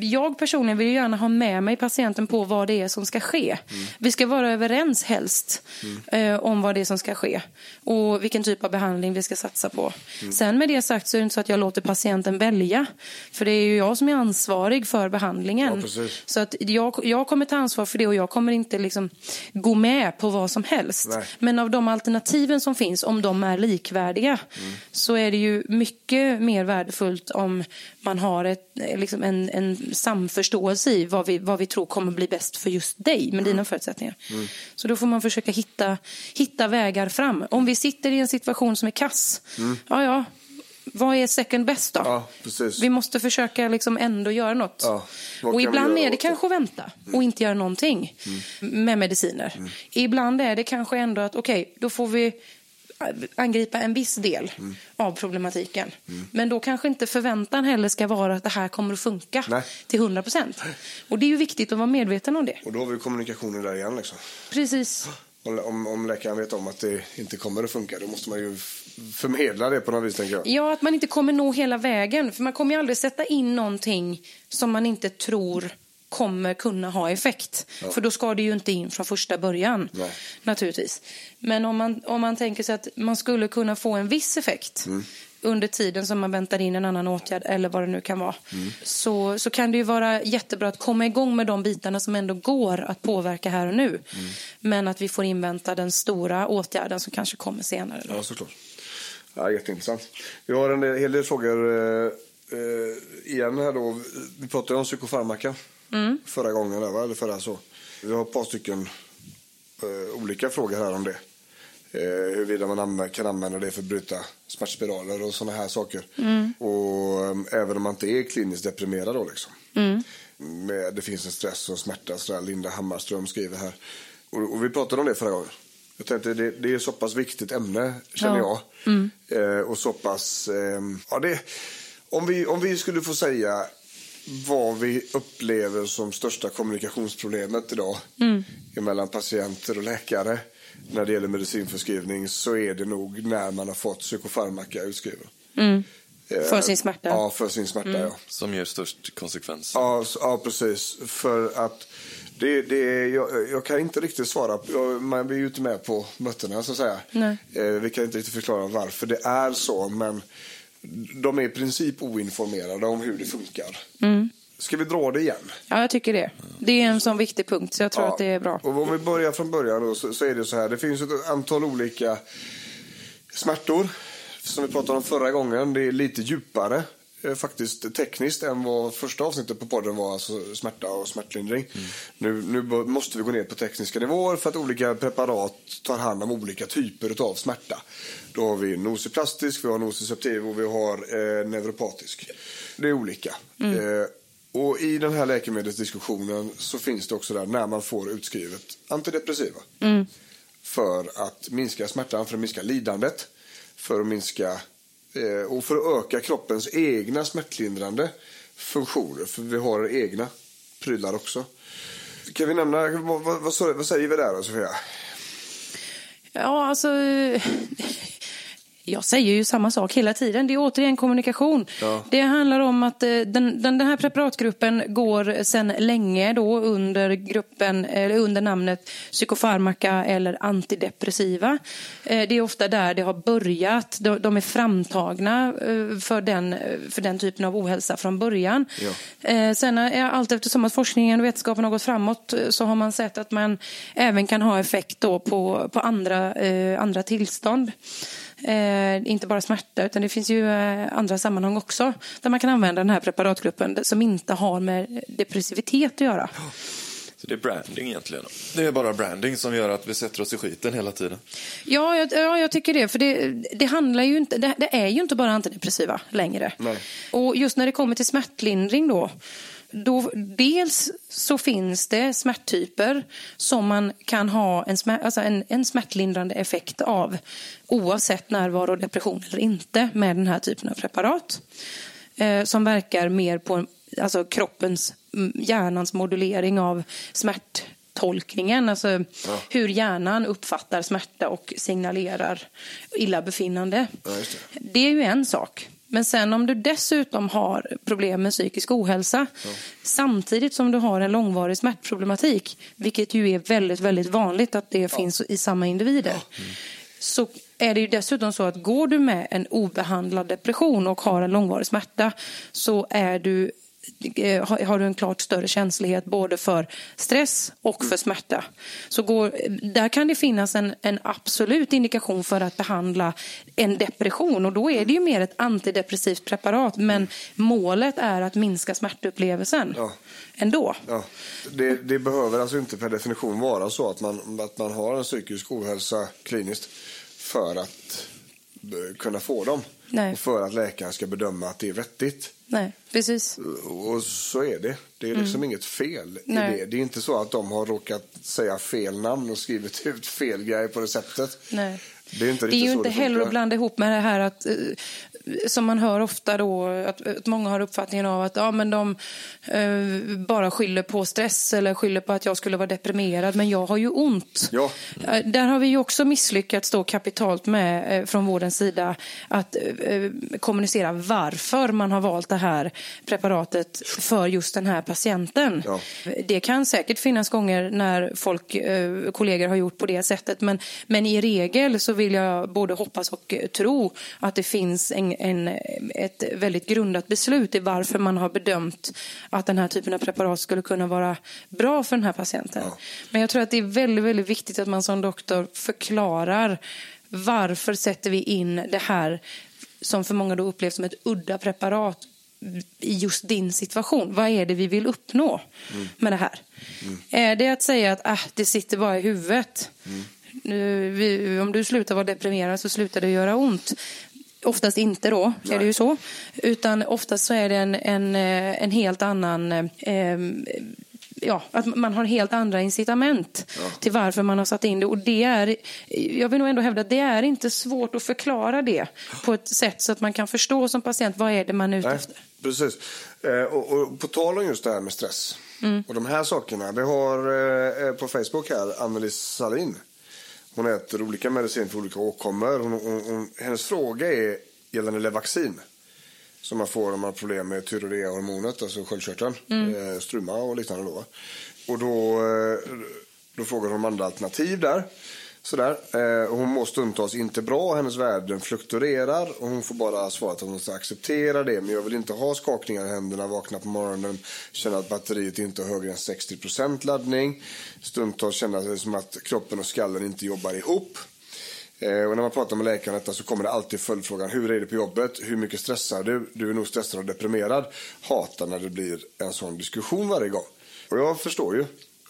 Speaker 4: jag personligen vill gärna ha med mig patienten på vad det är som ska ske. Vi ska vara överens helst eh, om vad det är som ska ske och vilken typ av behandling vi ska satsa på. Sen med det sagt så är det inte så att jag låter patienten välja. För det är ju jag som är ansvarig för behandlingen.
Speaker 3: Ja,
Speaker 4: så att jag, jag kommer ta ansvar för det och jag kommer inte liksom gå med på vad som helst.
Speaker 3: Nej.
Speaker 4: Men av de alternativen som finns, om de är likvärdiga, så är det ju mycket mer värdefullt om man har ett, liksom en, en samförståelse i vad vi, vad vi tror kommer bli bäst för just dig med dina förutsättningar. Så då får man försöka hitta, hitta vägar fram. Om vi sitter i en situation som är kass, ja ja, vad är second best då?
Speaker 3: Ja.
Speaker 4: Vi måste försöka liksom ändå göra något.
Speaker 3: Ja,
Speaker 4: och ibland är det kanske att vänta och inte göra någonting med mediciner. Ibland är det kanske ändå att okej, då får vi angripa en viss del av problematiken. Men då kanske inte förväntan heller ska vara att det här kommer att funka
Speaker 3: Nej.
Speaker 4: till 100 procent. Och det är ju viktigt att vara medveten om det.
Speaker 3: Och då har vi kommunikationen där igen liksom.
Speaker 4: Precis.
Speaker 3: Om, om, läkaren vet om att det inte kommer att funka, då måste man ju förmedla det på något vis, tänker jag.
Speaker 4: Ja, att man inte kommer nå hela vägen. För man kommer ju aldrig sätta in någonting som man inte tror kommer kunna ha effekt. För då ska det ju inte in från första början.
Speaker 3: Nej.
Speaker 4: Naturligtvis. Men om man, om man tänker sig att man skulle kunna få en viss effekt under tiden som man väntar in en annan åtgärd eller vad det nu kan vara. Så, så kan det ju vara jättebra att komma igång med de bitarna som ändå går att påverka här och nu. Men att vi får invänta den stora åtgärden som kanske kommer senare. Då.
Speaker 3: Ja, såklart. Ja, jätteintressant. Vi har en hel del frågor eh, eh, igen här då. Vi pratade om psykofarmaka förra gången, där, eller förra så. Vi har ett par stycken eh, olika frågor här om det. Eh, huruvida man anvä- kan använda det för att bryta smärtspiraler och sådana här saker. Och eh, även om man inte är kliniskt deprimerad då liksom. Med, det finns en stress och smärta, sådär Linda Hammarström skriver här. Och, och vi pratade om det förra gången. Jag tänkte det, det är så pass viktigt ämne, känner
Speaker 4: Ja.
Speaker 3: jag. Eh, och så pass... Eh, ja, det, om, vi, om vi skulle få säga vad vi upplever som största kommunikationsproblemet idag mellan patienter och läkare när det gäller medicinförskrivning så är det nog när man har fått psykofarmaka utskriven. Eh,
Speaker 4: För sin smärta.
Speaker 3: Ja, för sin smärta. Ja.
Speaker 5: Som ger störst konsekvens.
Speaker 3: Ja, ja precis. För att det, det, jag, jag kan inte riktigt svara. Jag, man blir ju inte med på mötena så att säga.
Speaker 4: Nej.
Speaker 3: Eh, vi kan inte riktigt förklara varför det är så. Men de är i princip oinformerade om hur det funkar. Ska vi dra det igen?
Speaker 4: Ja, jag tycker det. Det är en sån viktig punkt, så jag tror att det är bra.
Speaker 3: Och om vi börjar från början då, så, så är det så här. Det finns ett antal olika smärtor. Som vi pratade om förra gången. Det är lite djupare faktiskt tekniskt än vad första avsnittet på podden var. Alltså smärta och smärtlindring. Nu, nu bör- måste vi gå ner på tekniska nivåer för att olika preparat tar hand om olika typer av smärta. Då har vi nosiplastisk, vi har nociceptiv och vi har eh, neuropatisk. Det är olika. Eh, Och i den här läkemedelsdiskussionen så finns det också där när man får utskrivet antidepressiva. För att minska smärtan, för att minska lidandet, för att minska eh, Eh, och för att öka kroppens egna smärtlindrande funktioner. För vi har egna prylar också. Kan vi nämna, vad, vad, vad, vad säger vi där då Sofia?
Speaker 4: Ja, alltså... Jag säger ju samma sak hela tiden. Det är återigen kommunikation.
Speaker 3: Ja.
Speaker 4: Det handlar om att eh, den, den, den här preparatgruppen går sedan länge då under, gruppen, eller under namnet psykofarmaka eller antidepressiva. Eh, Det är ofta där det har börjat. De de är framtagna eh, för den, för den typen av ohälsa från början.
Speaker 3: Ja.
Speaker 4: Sen är allt eftersom att forskningen och vetenskapen har gått framåt så har man sett att man även kan ha effekt då på, på andra, andra tillstånd. Eh, inte bara smärta, utan det finns ju eh, andra sammanhang också där man kan använda den här preparatgruppen som inte har med depressivitet att göra.
Speaker 5: Så det är branding egentligen. Det är bara branding som gör att vi sätter oss i skiten hela tiden.
Speaker 4: Ja, jag, ja, jag tycker det. För det, det, handlar ju inte, det, det är ju inte bara antidepressiva längre.
Speaker 3: Nej.
Speaker 4: Och just när det kommer till smärtlindring då, då. Dels så finns det smärttyper som man kan ha en, smär, alltså en, en smärtlindrande effekt av oavsett närvaro och depression eller inte med den här typen av preparat. Eh, som verkar mer på alltså kroppens, mm, hjärnans modulering av smärttolkningen. Alltså hur hjärnan uppfattar smärta och signalerar illabefinnande.
Speaker 3: Ja, det.
Speaker 4: det är ju en sak. Men sen om du dessutom har problem med psykisk ohälsa samtidigt som du har en långvarig smärtproblematik, vilket ju är väldigt, väldigt vanligt att det finns i samma individer, så är det ju dessutom så att går du med en obehandlad depression och har en långvarig smärta så är du har har du en klart större känslighet både för stress och för smärta. Så går, där kan det finnas en, en absolut indikation för att behandla en depression och då är det ju mer ett antidepressivt preparat men målet är att minska smärtupplevelsen
Speaker 3: Ja.
Speaker 4: ändå.
Speaker 3: Ja, det, det behöver alltså inte per definition vara så att man, att man har en psykisk ohälsa kliniskt för att eh, kunna få dem.
Speaker 4: Nej.
Speaker 3: Och för att läkaren ska bedöma att det är vettigt.
Speaker 4: Nej, precis.
Speaker 3: Och så är det. Det är liksom inget fel i
Speaker 4: Mm. Nej.
Speaker 3: det. Det är inte så att de har råkat säga fel namn och skrivit ut fel grej på receptet.
Speaker 4: Nej.
Speaker 3: Det är inte
Speaker 4: Det är ju inte heller att blanda ihop med det här att, eh, som man hör ofta då, att, att många har uppfattningen av att ja, men de eh, bara skyller på stress eller skyller på att jag skulle vara deprimerad, men jag har ju ont.
Speaker 3: Ja.
Speaker 4: Eh, Där har vi ju också misslyckats då kapitalt med eh, från vårdens sida att eh, kommunicera varför man har valt det här preparatet för just den här patienten.
Speaker 3: Ja.
Speaker 4: Det kan säkert finnas gånger när folk, eh, kollegor har gjort på det sättet, men, men i regel så vill jag både hoppas och eh, tro att det finns en, en, ett väldigt grundat beslut i varför man har bedömt att den här typen av preparat skulle kunna vara bra för den här patienten. Men jag tror att det är väldigt, väldigt viktigt att man som doktor förklarar varför sätter vi in det här som för många då upplevs som ett udda preparat i just din situation. Vad är det vi vill uppnå med det här? Är det att säga att ah, det sitter bara i huvudet? Nu, vi, om du slutar vara deprimerad så slutar det göra ont. Oftast inte då, är det ju så. Utan oftast så är det en, en, eh, en helt annan... Eh, ja, att man har helt andra incitament till varför man har satt in det. Och det är, jag vill nog ändå hävda att det är inte svårt att förklara det på ett sätt så att man kan förstå som patient vad är det man är ute
Speaker 3: Nej,
Speaker 4: efter.
Speaker 3: precis. Eh, och, och på tal om just det här med stress
Speaker 4: Mm.
Speaker 3: och de här sakerna. Vi har eh, på Facebook här Anneli Salin. Hon äter olika medicin för olika åkommor. Hon, hon, hon, hennes fråga är gällande Levaxin. Som man får om man har problem med tyreoidehormonet, alltså sköldkörteln.
Speaker 4: Mm.
Speaker 3: Eh, struma och liknande då. Och då, eh, då frågar hon om andra alternativ där. Sådär. Eh, hon mår stundtals inte bra, hennes värden fluktuerar och hon får bara svaret att hon ska acceptera det. Men jag vill inte ha skakningar i händerna, vakna på morgonen, känna att batteriet inte har högre än 60% laddning. Stundtals känna det som att kroppen och skallen inte jobbar ihop. Eh, och när man pratar med läkaren om detta så kommer det alltid följdfrågan. Hur är det på jobbet? Hur mycket stressar du? Du är nog stressad och deprimerad. Hatar när det blir en sån diskussion varje gång. Och jag förstår ju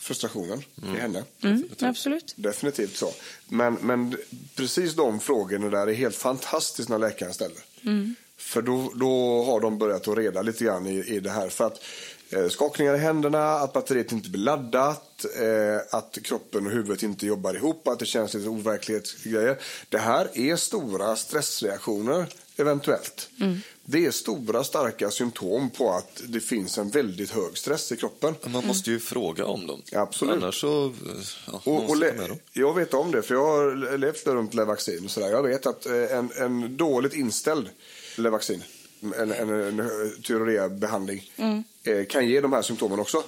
Speaker 3: frustrationen i henne.
Speaker 4: Mm, absolut.
Speaker 3: Definitivt så. Men, men precis de frågorna där är helt fantastiskt när läkaren ställer. För då, då har de börjat att reda lite grann i, i det här. För att eh, skakningar i händerna, att batteriet inte blir laddat, eh, att kroppen och huvudet inte jobbar ihop, att det känns lite overklighetsgrejer. Det här är stora stressreaktioner eventuellt. Det är stora starka symptom på att det finns en väldigt hög stress i kroppen.
Speaker 5: Man måste ju fråga om dem.
Speaker 3: Absolut.
Speaker 5: Annars så... Ja,
Speaker 3: Och,
Speaker 5: måste
Speaker 3: och jag vet om det, för jag har levt runt Levaxin. Och sådär. Jag vet att eh, en, en dåligt inställd Levaxin, en, en, en tyreorea-behandling, eh, kan ge de här symptomen också.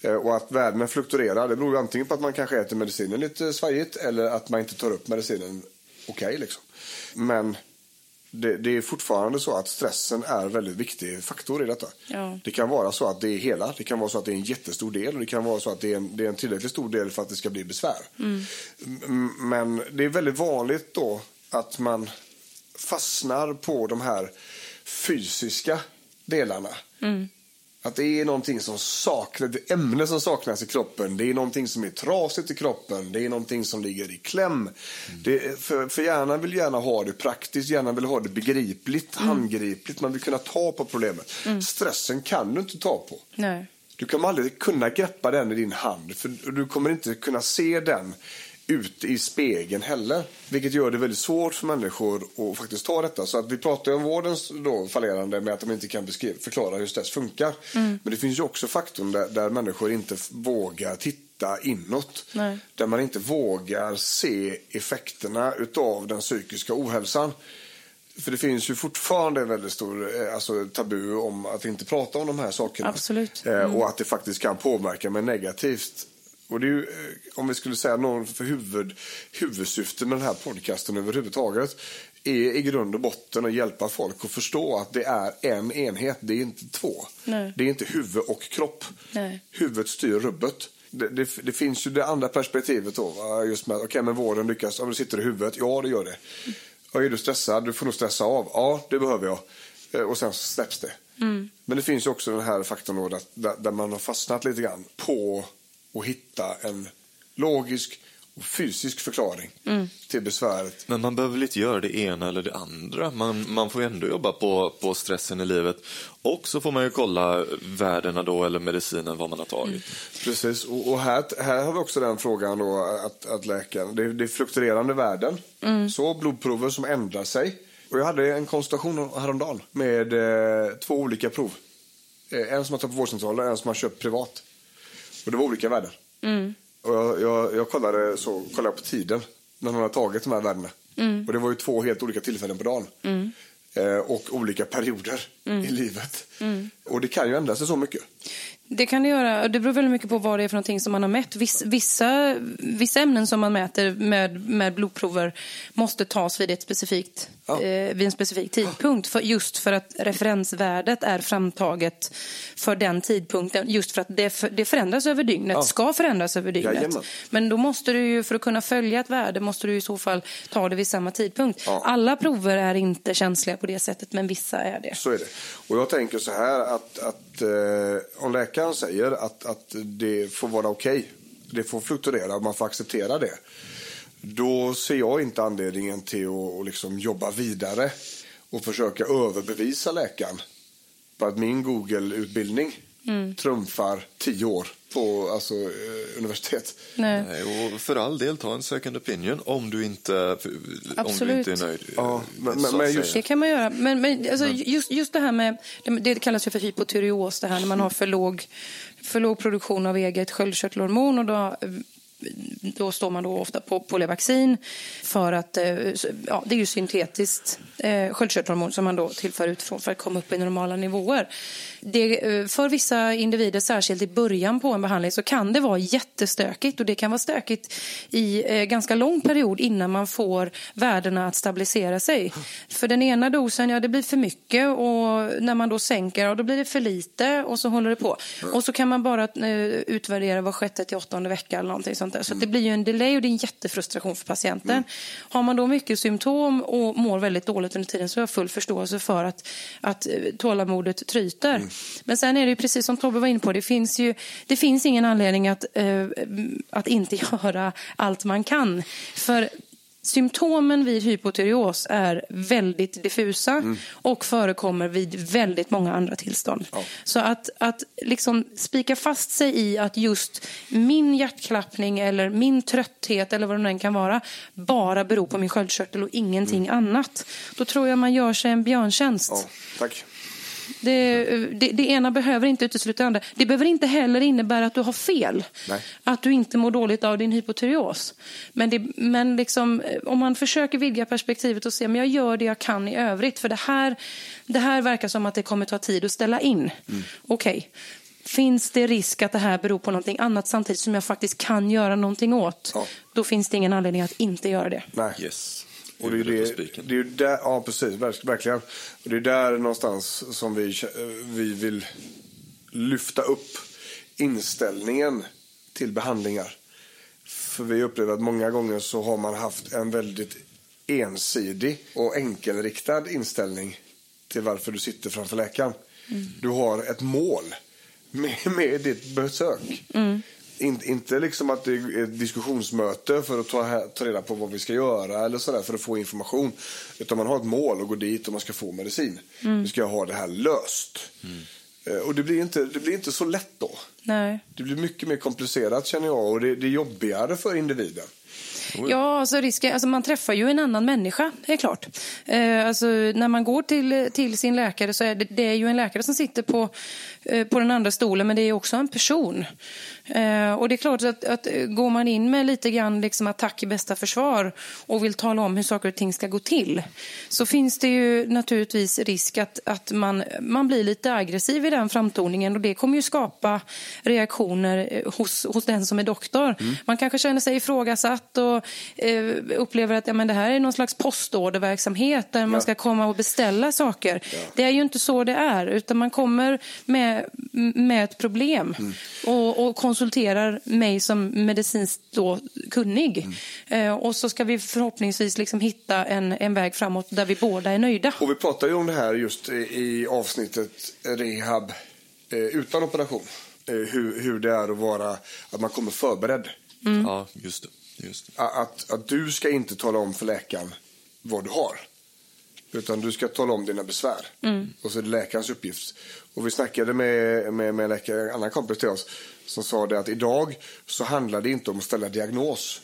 Speaker 3: Eh, och att värdena fluktuerar, det beror ju antingen på att man kanske äter medicinen lite svajigt eller att man inte tar upp medicinen okej. liksom. Men det, det är fortfarande så att stressen är en väldigt viktig faktor i detta.
Speaker 4: Ja.
Speaker 3: Det kan vara så att det är hela, det kan vara så att det är en jättestor del och det kan vara så att det är en, det är en tillräckligt stor del för att det ska bli besvär. M- Men det är väldigt vanligt då att man fastnar på de här fysiska delarna. Att det är någonting som saknas, ett ämne som saknas i kroppen. Det är någonting som är trasigt i kroppen. Det är någonting som ligger i kläm. Det, är- för, för hjärnan vill gärna ha det praktiskt, hjärnan vill ha det begripligt, handgripligt. Man vill kunna ta på problemet. Stressen kan du inte ta på.
Speaker 4: Nej.
Speaker 3: Du kommer aldrig kunna greppa den i din hand för du kommer inte kunna se den ute i spegeln heller. Vilket gör det väldigt svårt för människor att faktiskt ta detta. Så att vi pratar om vårdens då fallerande med att de inte kan beskriva, förklara hur stress funkar. Men det finns ju också faktorn där, där människor inte vågar titta inåt.
Speaker 4: Nej.
Speaker 3: Där man inte vågar se effekterna utav den psykiska ohälsan. För det finns ju fortfarande en väldigt stor eh, alltså, tabu om att inte prata om de här sakerna. Eh, Och att det faktiskt kan påverka mig negativt. Och det är ju, eh, om vi skulle säga någon för huvud, huvudsyfte med den här podcasten överhuvudtaget är i grund och botten att hjälpa folk att förstå att det är en enhet, det är inte två.
Speaker 4: Nej.
Speaker 3: Det är inte huvud och kropp.
Speaker 4: Nej.
Speaker 3: Huvudet styr rubbet. Det, det, det finns ju det andra perspektivet då. Just med, okej men vården lyckas, om det sitter i huvudet, ja det gör det. Och är du stressad, du får nog stressa av. Ja, det behöver jag. Eh, Och sen så släpps det. Men det finns ju också den här faktorn då där, där man har fastnat lite grann på att hitta en logisk och fysisk förklaring till besväret.
Speaker 5: Men man behöver väl inte göra det ena eller det andra. Man, man får ju ändå jobba på, på stressen i livet. Och så får man ju kolla värdena då, eller medicinen, vad man har tagit.
Speaker 3: Precis, och, och här, här har vi också den frågan då att, att läkaren, det, det är fluktuerande värden. Så blodprover som ändrar sig. Och jag hade en konsultation häromdagen med eh, två olika prov. Eh, en som man tar på vårdcentralen och en som man köpt privat. Och det var olika värden. Och jag, jag, jag kollade, så, kollade på tiden när man har tagit de här värdena. Och det var ju två helt olika tillfällen på dagen. Eh, och olika perioder i livet. Och det kan ju ändra sig så mycket.
Speaker 4: Det kan det göra. Det beror väldigt mycket på vad det är för någonting som man har mätt. Viss, vissa, vissa ämnen som man mäter med, med blodprover måste tas vid, ett specifikt,
Speaker 3: Ja.
Speaker 4: eh, vid en specifik tidpunkt. För, just för att referensvärdet är framtaget för den tidpunkten. Just för att det, för, det förändras över dygnet,
Speaker 3: Ja.
Speaker 4: ska förändras över dygnet.
Speaker 3: Jajamän.
Speaker 4: Men då måste du ju, för att kunna följa ett värde, måste du i så fall ta det vid samma tidpunkt.
Speaker 3: Ja.
Speaker 4: Alla prover är inte känsliga på det sättet, men vissa är det.
Speaker 3: Så är det. Och jag tänker så här att, att eh, om läkaren säger att, att det får vara okej, det får fluktuera man får acceptera det. Då ser jag inte anledningen till att, att liksom jobba vidare och försöka överbevisa läkaren på att min Google-utbildning trumfar tio år på alltså, eh, universitet.
Speaker 4: Nej.
Speaker 5: Nej, och för all del, ta en second opinion om du inte, om du
Speaker 4: Absolut.
Speaker 5: inte är nöjd.
Speaker 3: Ja,
Speaker 5: eh,
Speaker 3: men- men- just-
Speaker 4: Det kan man göra. Men, men alltså, just, just det här med, det, det kallas ju för hypotyreos, det här när man har för låg, för låg produktion av eget sköldkörtelhormon och då, då står man då ofta på, på för att, eh, ja, det är ju syntetiskt eh, sköldkörtelhormon som man då tillför utifrån för att komma upp i normala nivåer. Det, eh, för vissa individer, särskilt i början på en behandling, så kan det vara jättestökigt och det kan vara stökigt i eh, ganska lång period innan man får värdena att stabilisera sig. För den ena dosen, ja det blir för mycket och när man då sänker, ja, då blir det för lite och så håller det på. Och så kan man bara eh, utvärdera var sjätte till åttonde vecka eller någonting sånt där. Så det blir ju en delay och det är en jättefrustration för patienten. Har man då mycket symptom och mår väldigt dåligt under tiden så har jag full förståelse för att, att eh, tålamodet tryter. Men sen är det ju precis som Tobbe var inne på, det finns ju det finns ingen anledning att, eh, att inte göra allt man kan. För symptomen vid hypotyreos är väldigt diffusa och förekommer vid väldigt många andra tillstånd. Så att, att liksom spika fast sig i att just min hjärtklappning eller min trötthet eller vad det än kan vara bara beror på min sköldkörtel och ingenting annat. Då tror jag man gör sig en björntjänst.
Speaker 3: Ja, tack.
Speaker 4: Det, det, det ena behöver inte utesluta det andra. Det behöver inte heller innebära att du har fel.
Speaker 3: Nej.
Speaker 4: Att du inte mår dåligt av din hypotyreos. Men, det, men liksom, eh, om man försöker vidga perspektivet och se men jag gör det jag kan i övrigt. För det här, det här verkar som att det kommer ta tid att ställa in.
Speaker 3: Mm.
Speaker 4: Okej. Finns det risk att det här beror på någonting annat samtidigt som jag faktiskt kan göra någonting åt?
Speaker 3: Ja.
Speaker 4: Då finns det ingen anledning att inte göra det.
Speaker 3: Nej.
Speaker 5: Yes.
Speaker 3: Och det är det, det är ju där, ja precis, verk- verkligen. Och det är där någonstans som vi, kä- vi vill lyfta upp inställningen till behandlingar. För vi upplever att många gånger så har man haft en väldigt ensidig och enkelriktad inställning till varför du sitter framför läkaren. Du har ett mål med, med ditt besök. In, inte liksom att det är ett diskussionsmöte för att ta, ta reda på vad vi ska göra eller sådär för att få information. Utan man har ett mål och går dit och man ska få medicin. Vi ska ha det här löst. Eh, Och det blir, inte, det blir inte så lätt då.
Speaker 4: Nej.
Speaker 3: Det blir mycket mer komplicerat känner jag och det, det är jobbigare för individen.
Speaker 4: Ja, alltså risken, alltså man träffar ju en annan människa, det är klart. Eh, alltså när man går till, till sin läkare så är det, det är ju en läkare som sitter på, eh, på den andra stolen, men det är också en person. Eh, och det är klart att, att går man in med lite grann liksom attack i bästa försvar och vill tala om hur saker och ting ska gå till, så finns det ju naturligtvis risk att, att man, man blir lite aggressiv i den framtoningen och det kommer ju skapa reaktioner eh, hos, hos den som är doktor. Man kanske känner sig ifrågasatt och eh, upplever att ja, men det här är någon slags postorderverksamhet där man ska komma och beställa saker. Det är ju inte så det är, utan man kommer med, med ett problem och, och konsulterar mig som medicinskt då kunnig. Eh, och så ska vi förhoppningsvis liksom hitta en, en väg framåt där vi båda är nöjda.
Speaker 3: Och vi pratar ju om det här just i, avsnittet rehab eh, utan operation. Eh, hur, hur det är att vara, att man kommer förberedd.
Speaker 5: Ja, just det. Just det.
Speaker 3: A- Att, att du ska inte tala om för läkaren vad du har. Utan du ska tala om dina besvär. Och så är det läkarens uppgift. Och vi snackade med, med, med en läkare, en annan kompis till oss, som sa det att idag så handlar det inte om att ställa diagnos.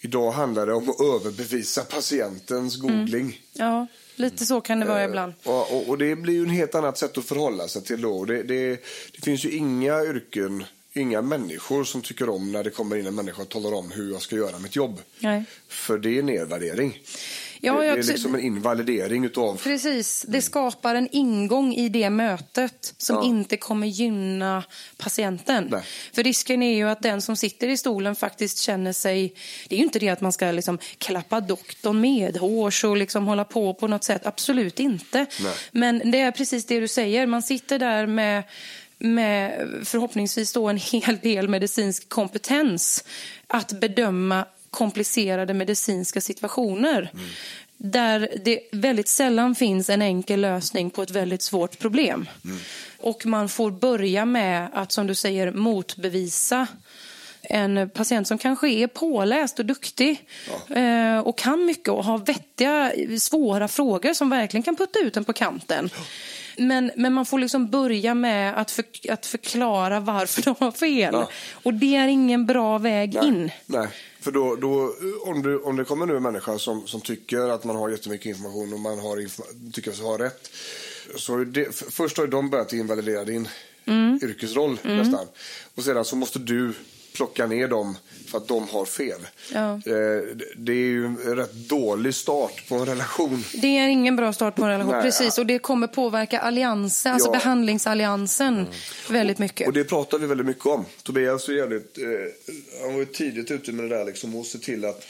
Speaker 3: Idag handlar det om att överbevisa patientens googling.
Speaker 4: Ja, lite så kan det vara ibland.
Speaker 3: Och, och, och det blir ju en helt annat sätt att förhålla sig till då. Det, det, det finns ju inga yrken, inga människor som tycker om när det kommer in en människa och talar om hur jag ska göra mitt jobb.
Speaker 4: Nej.
Speaker 3: För det är nedvärdering.
Speaker 4: Ja,
Speaker 3: det, det är liksom en invalidering utav...
Speaker 4: Precis, det skapar en ingång i det mötet som
Speaker 3: Ja.
Speaker 4: inte kommer gynna patienten.
Speaker 3: Nej.
Speaker 4: För risken är ju att den som sitter i stolen faktiskt känner sig... Det är ju inte det att man ska liksom klappa doktorn medhårs och liksom hålla på på något sätt. Absolut inte.
Speaker 3: Nej.
Speaker 4: Men det är precis det du säger. Man sitter där med med förhoppningsvis då en hel del medicinsk kompetens att bedöma komplicerade medicinska situationer. Där det väldigt sällan finns en enkel lösning på ett väldigt svårt problem. Och man får börja med att, som du säger, motbevisa en patient som kanske är påläst och duktig eh, och kan mycket och har vettiga, svåra frågor som verkligen kan putta ut den på kanten. Men, men man får liksom börja med att, för, att förklara varför de har fel.
Speaker 3: Ja.
Speaker 4: Och det är ingen bra väg in.
Speaker 3: Nej, för då, då, om, du, om det kommer nu en människa som, som tycker att man har jättemycket information och man har tycker sig ha rätt. Så det, först har de börjat invalidera din
Speaker 4: Mm.
Speaker 3: yrkesroll nästan. Och sedan så måste du plocka ner dem för att de har fel.
Speaker 4: Ja.
Speaker 3: Eh, det- är ju en rätt dålig start på en relation.
Speaker 4: Det är ingen bra start på en relation.
Speaker 3: Nej.
Speaker 4: Precis, och det kommer påverka alliansen, alltså
Speaker 3: Ja. Mm.
Speaker 4: behandlingsalliansen väldigt mycket.
Speaker 3: Och det pratar vi väldigt mycket om. Tobias är jävligt, eh, han var ju tidigt ute med det där liksom och se till att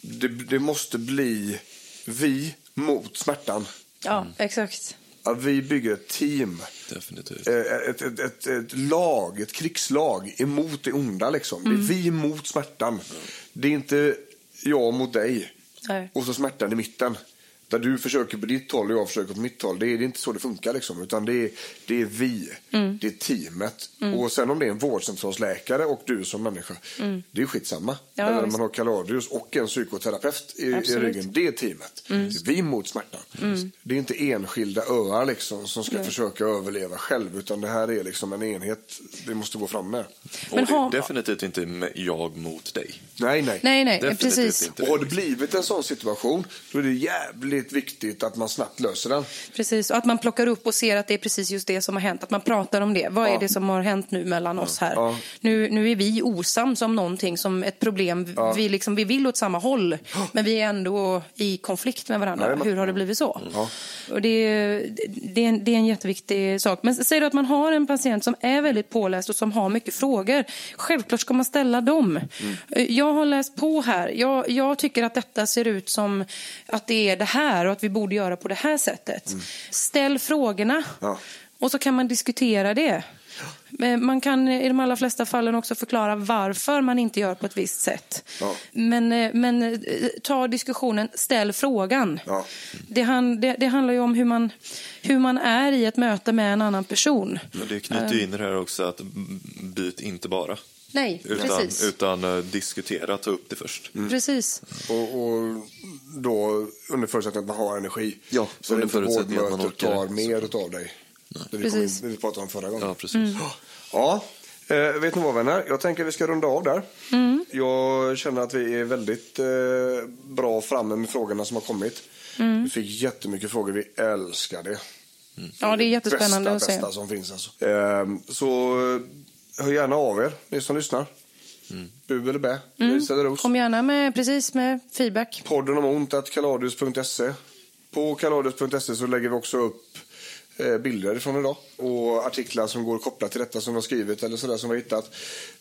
Speaker 3: det, det måste bli vi mot smärtan.
Speaker 4: Ja, exakt.
Speaker 3: Att vi bygger ett team,
Speaker 5: Definitivt.
Speaker 3: eh, ett, ett, ett, ett lag, ett krigslag emot det onda liksom. Det är vi mot smärtan. Det är inte jag mot dig
Speaker 4: Nej.
Speaker 3: och så smärtan i mitten. Där du försöker på ditt håll och jag försöker på mitt håll. Det är, det är inte så det funkar liksom. Utan det är, det är vi. Det är teamet. Och sen om det är en vårdcentralsläkare och du som människa. Det är skitsamma.
Speaker 4: Ja,
Speaker 3: Eller om
Speaker 4: visst.
Speaker 3: man har Kaladius och en psykoterapeut i, i ryggen. Det är teamet. Det är vi mot smärtan. Det är inte enskilda öar liksom som ska försöka överleva själv. Utan det här är liksom en enhet vi måste gå fram med.
Speaker 5: Och
Speaker 4: Men
Speaker 5: det
Speaker 4: har-
Speaker 5: definitivt inte jag mot dig.
Speaker 3: Nej, nej.
Speaker 4: Nej, nej,
Speaker 5: Definitivt
Speaker 4: precis.
Speaker 5: inte.
Speaker 3: Och har det blivit en sån situation, då är det jävligt viktigt att man snabbt löser den.
Speaker 4: Precis, och att man plockar upp och ser att det är precis just det som har hänt. Att man pratar om det. Vad är det som har hänt nu mellan oss här?
Speaker 3: Ja.
Speaker 4: Nu, nu är vi osams om någonting som ett problem. Vi, liksom, vi vill åt samma håll, men vi är ändå i konflikt med varandra.
Speaker 3: Jajamän.
Speaker 4: Hur har det blivit så?
Speaker 3: Ja.
Speaker 4: Och det, är- det, är en, det är en jätteviktig sak. Men du att man har en patient som är väldigt påläst och som har mycket frågor. Självklart ska man ställa dem.
Speaker 3: Mm.
Speaker 4: Jag har läst på här. Jag, jag tycker att detta ser ut som att det är det här och att vi borde göra på det här sättet. Ställ frågorna
Speaker 3: Mm. Ja.
Speaker 4: och så kan man diskutera det. Man kan i de allra flesta fallen också förklara varför man inte gör på ett visst sätt.
Speaker 3: Ja.
Speaker 4: Men, eh, men eh, ta diskussionen, ställ frågan.
Speaker 3: Ja.
Speaker 4: Det, han, det, det handlar ju om hur man, hur man är i ett möte med en annan person.
Speaker 5: Men det knyter ju in det här också att mm, byt inte bara.
Speaker 4: Nej,
Speaker 5: Utan,
Speaker 4: precis.
Speaker 5: utan eh, diskutera, ta upp det först.
Speaker 4: Precis.
Speaker 3: Och, och då under förutsättning att man har energi.
Speaker 5: Ja,
Speaker 3: så
Speaker 5: under förutsättning att man orkar.
Speaker 3: tar mer av dig. Det vi, kom
Speaker 4: Precis.
Speaker 3: det vi pratade om förra gången.
Speaker 5: Ja, precis.
Speaker 3: Ja, eh, vet ni vad vänner? Jag tänker att vi ska runda av där. Jag känner att vi är väldigt eh, bra framme med frågorna som har kommit. Vi fick jättemycket frågor, vi älskar det.
Speaker 4: Ja, det är jättespännande
Speaker 3: bästa,
Speaker 4: att se.
Speaker 3: bästa som finns alltså. Eh, så hör gärna av er, ni som lyssnar. Bu eller bä, eller ros.
Speaker 4: Kom gärna med, precis, med feedback.
Speaker 3: Podden om ont, att kaladius.se. På kaladius.se så lägger vi också upp eh, bilder från idag och artiklar som går kopplat till detta som har skrivit eller sådär som vi har hittat.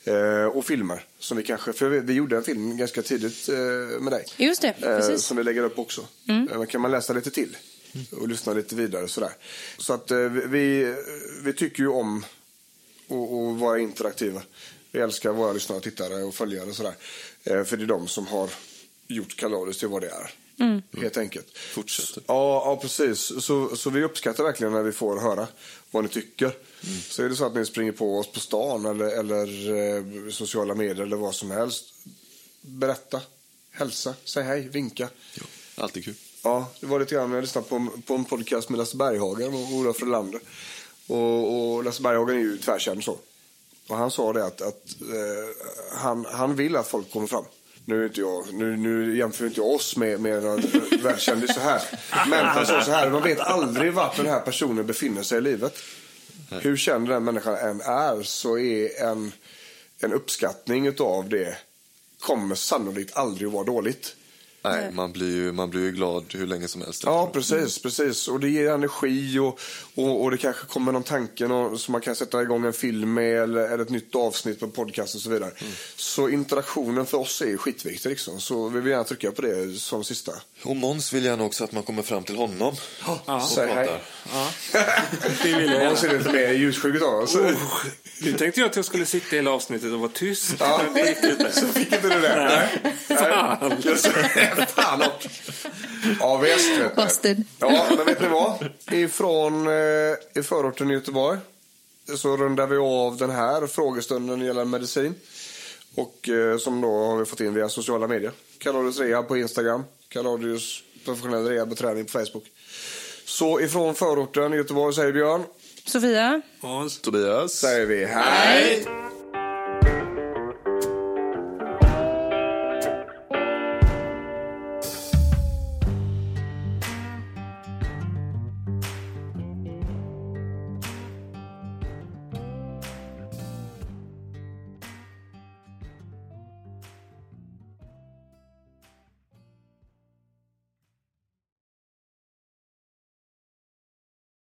Speaker 3: Eh, och filmer som vi kanske, för vi, vi gjorde en film ganska tidigt eh, med dig.
Speaker 4: Just det,
Speaker 3: Eh,
Speaker 4: precis. Mm.
Speaker 3: som vi lägger upp också. Eh, kan man läsa lite till och lyssna lite vidare sådär. Så att eh, vi, vi tycker ju om att att vara interaktiva. Vi älskar våra lyssnare och tittare och följare och sådär. Eh, för det är de som har gjort Kaladius till vad det är.
Speaker 4: Mm.
Speaker 3: Helt enkelt.
Speaker 5: Fortsätter.
Speaker 3: Ja, ja precis. Så, så vi uppskattar verkligen när vi får höra vad ni tycker. Så är det så att ni springer på oss på stan eller, eller eh, sociala medier eller vad som helst. Berätta, hälsa, säg hej, vinka.
Speaker 5: Alltid kul.
Speaker 3: Ja, det var lite grann när jag lyssnade på, en- på en podcast med Lasse Berghagen och Olof Frölander. Och, och Lasse Berghagen är ju tvärkänd så. Och han sa det att, att eh, han, han vill att folk kommer fram. Nu, är inte jag, nu, nu jämför inte jag oss med, med någon världskändis så här. Men han sa så här, man vet aldrig vart den här personen befinner sig i livet. Hur känd den människan än är så är en, en uppskattning av det kommer sannolikt aldrig att vara dåligt.
Speaker 5: Nej, man blir, ju, man blir ju glad hur länge som helst.
Speaker 3: Ja, precis. precis. Och det ger energi och, och, och det kanske kommer någon tanke som man kan sätta igång en film med eller, eller ett nytt avsnitt på podcast och så vidare. Så interaktionen för oss är skitviktig. Liksom. Så vi vill gärna trycka på det som sista.
Speaker 5: Och Måns vill gärna också att man kommer fram till honom och
Speaker 3: Säg hej.
Speaker 5: pratar.
Speaker 6: Det vill jag
Speaker 3: så är det lite mer ljussjuk av oss.
Speaker 6: Nu tänkte jag att jag skulle sitta hela avsnittet och vara tyst.
Speaker 3: Ja, så fick inte du det? Nej.
Speaker 6: Fan.
Speaker 3: Fan och. Ja, visst. Vet. Ja, men vet ni vad? Ifrån eh, i förorten i Göteborg så rundar vi av den här frågestunden gällande medicin. Och eh, som då har vi fått in via sociala medier. Kaladius Rehab på Instagram. Kaladius professionell rehab och träning på Facebook. Så ifrån förorten i Göteborg säger Björn.
Speaker 4: Sofia?
Speaker 6: Hans.
Speaker 5: Tobias?
Speaker 3: Säger vi hej.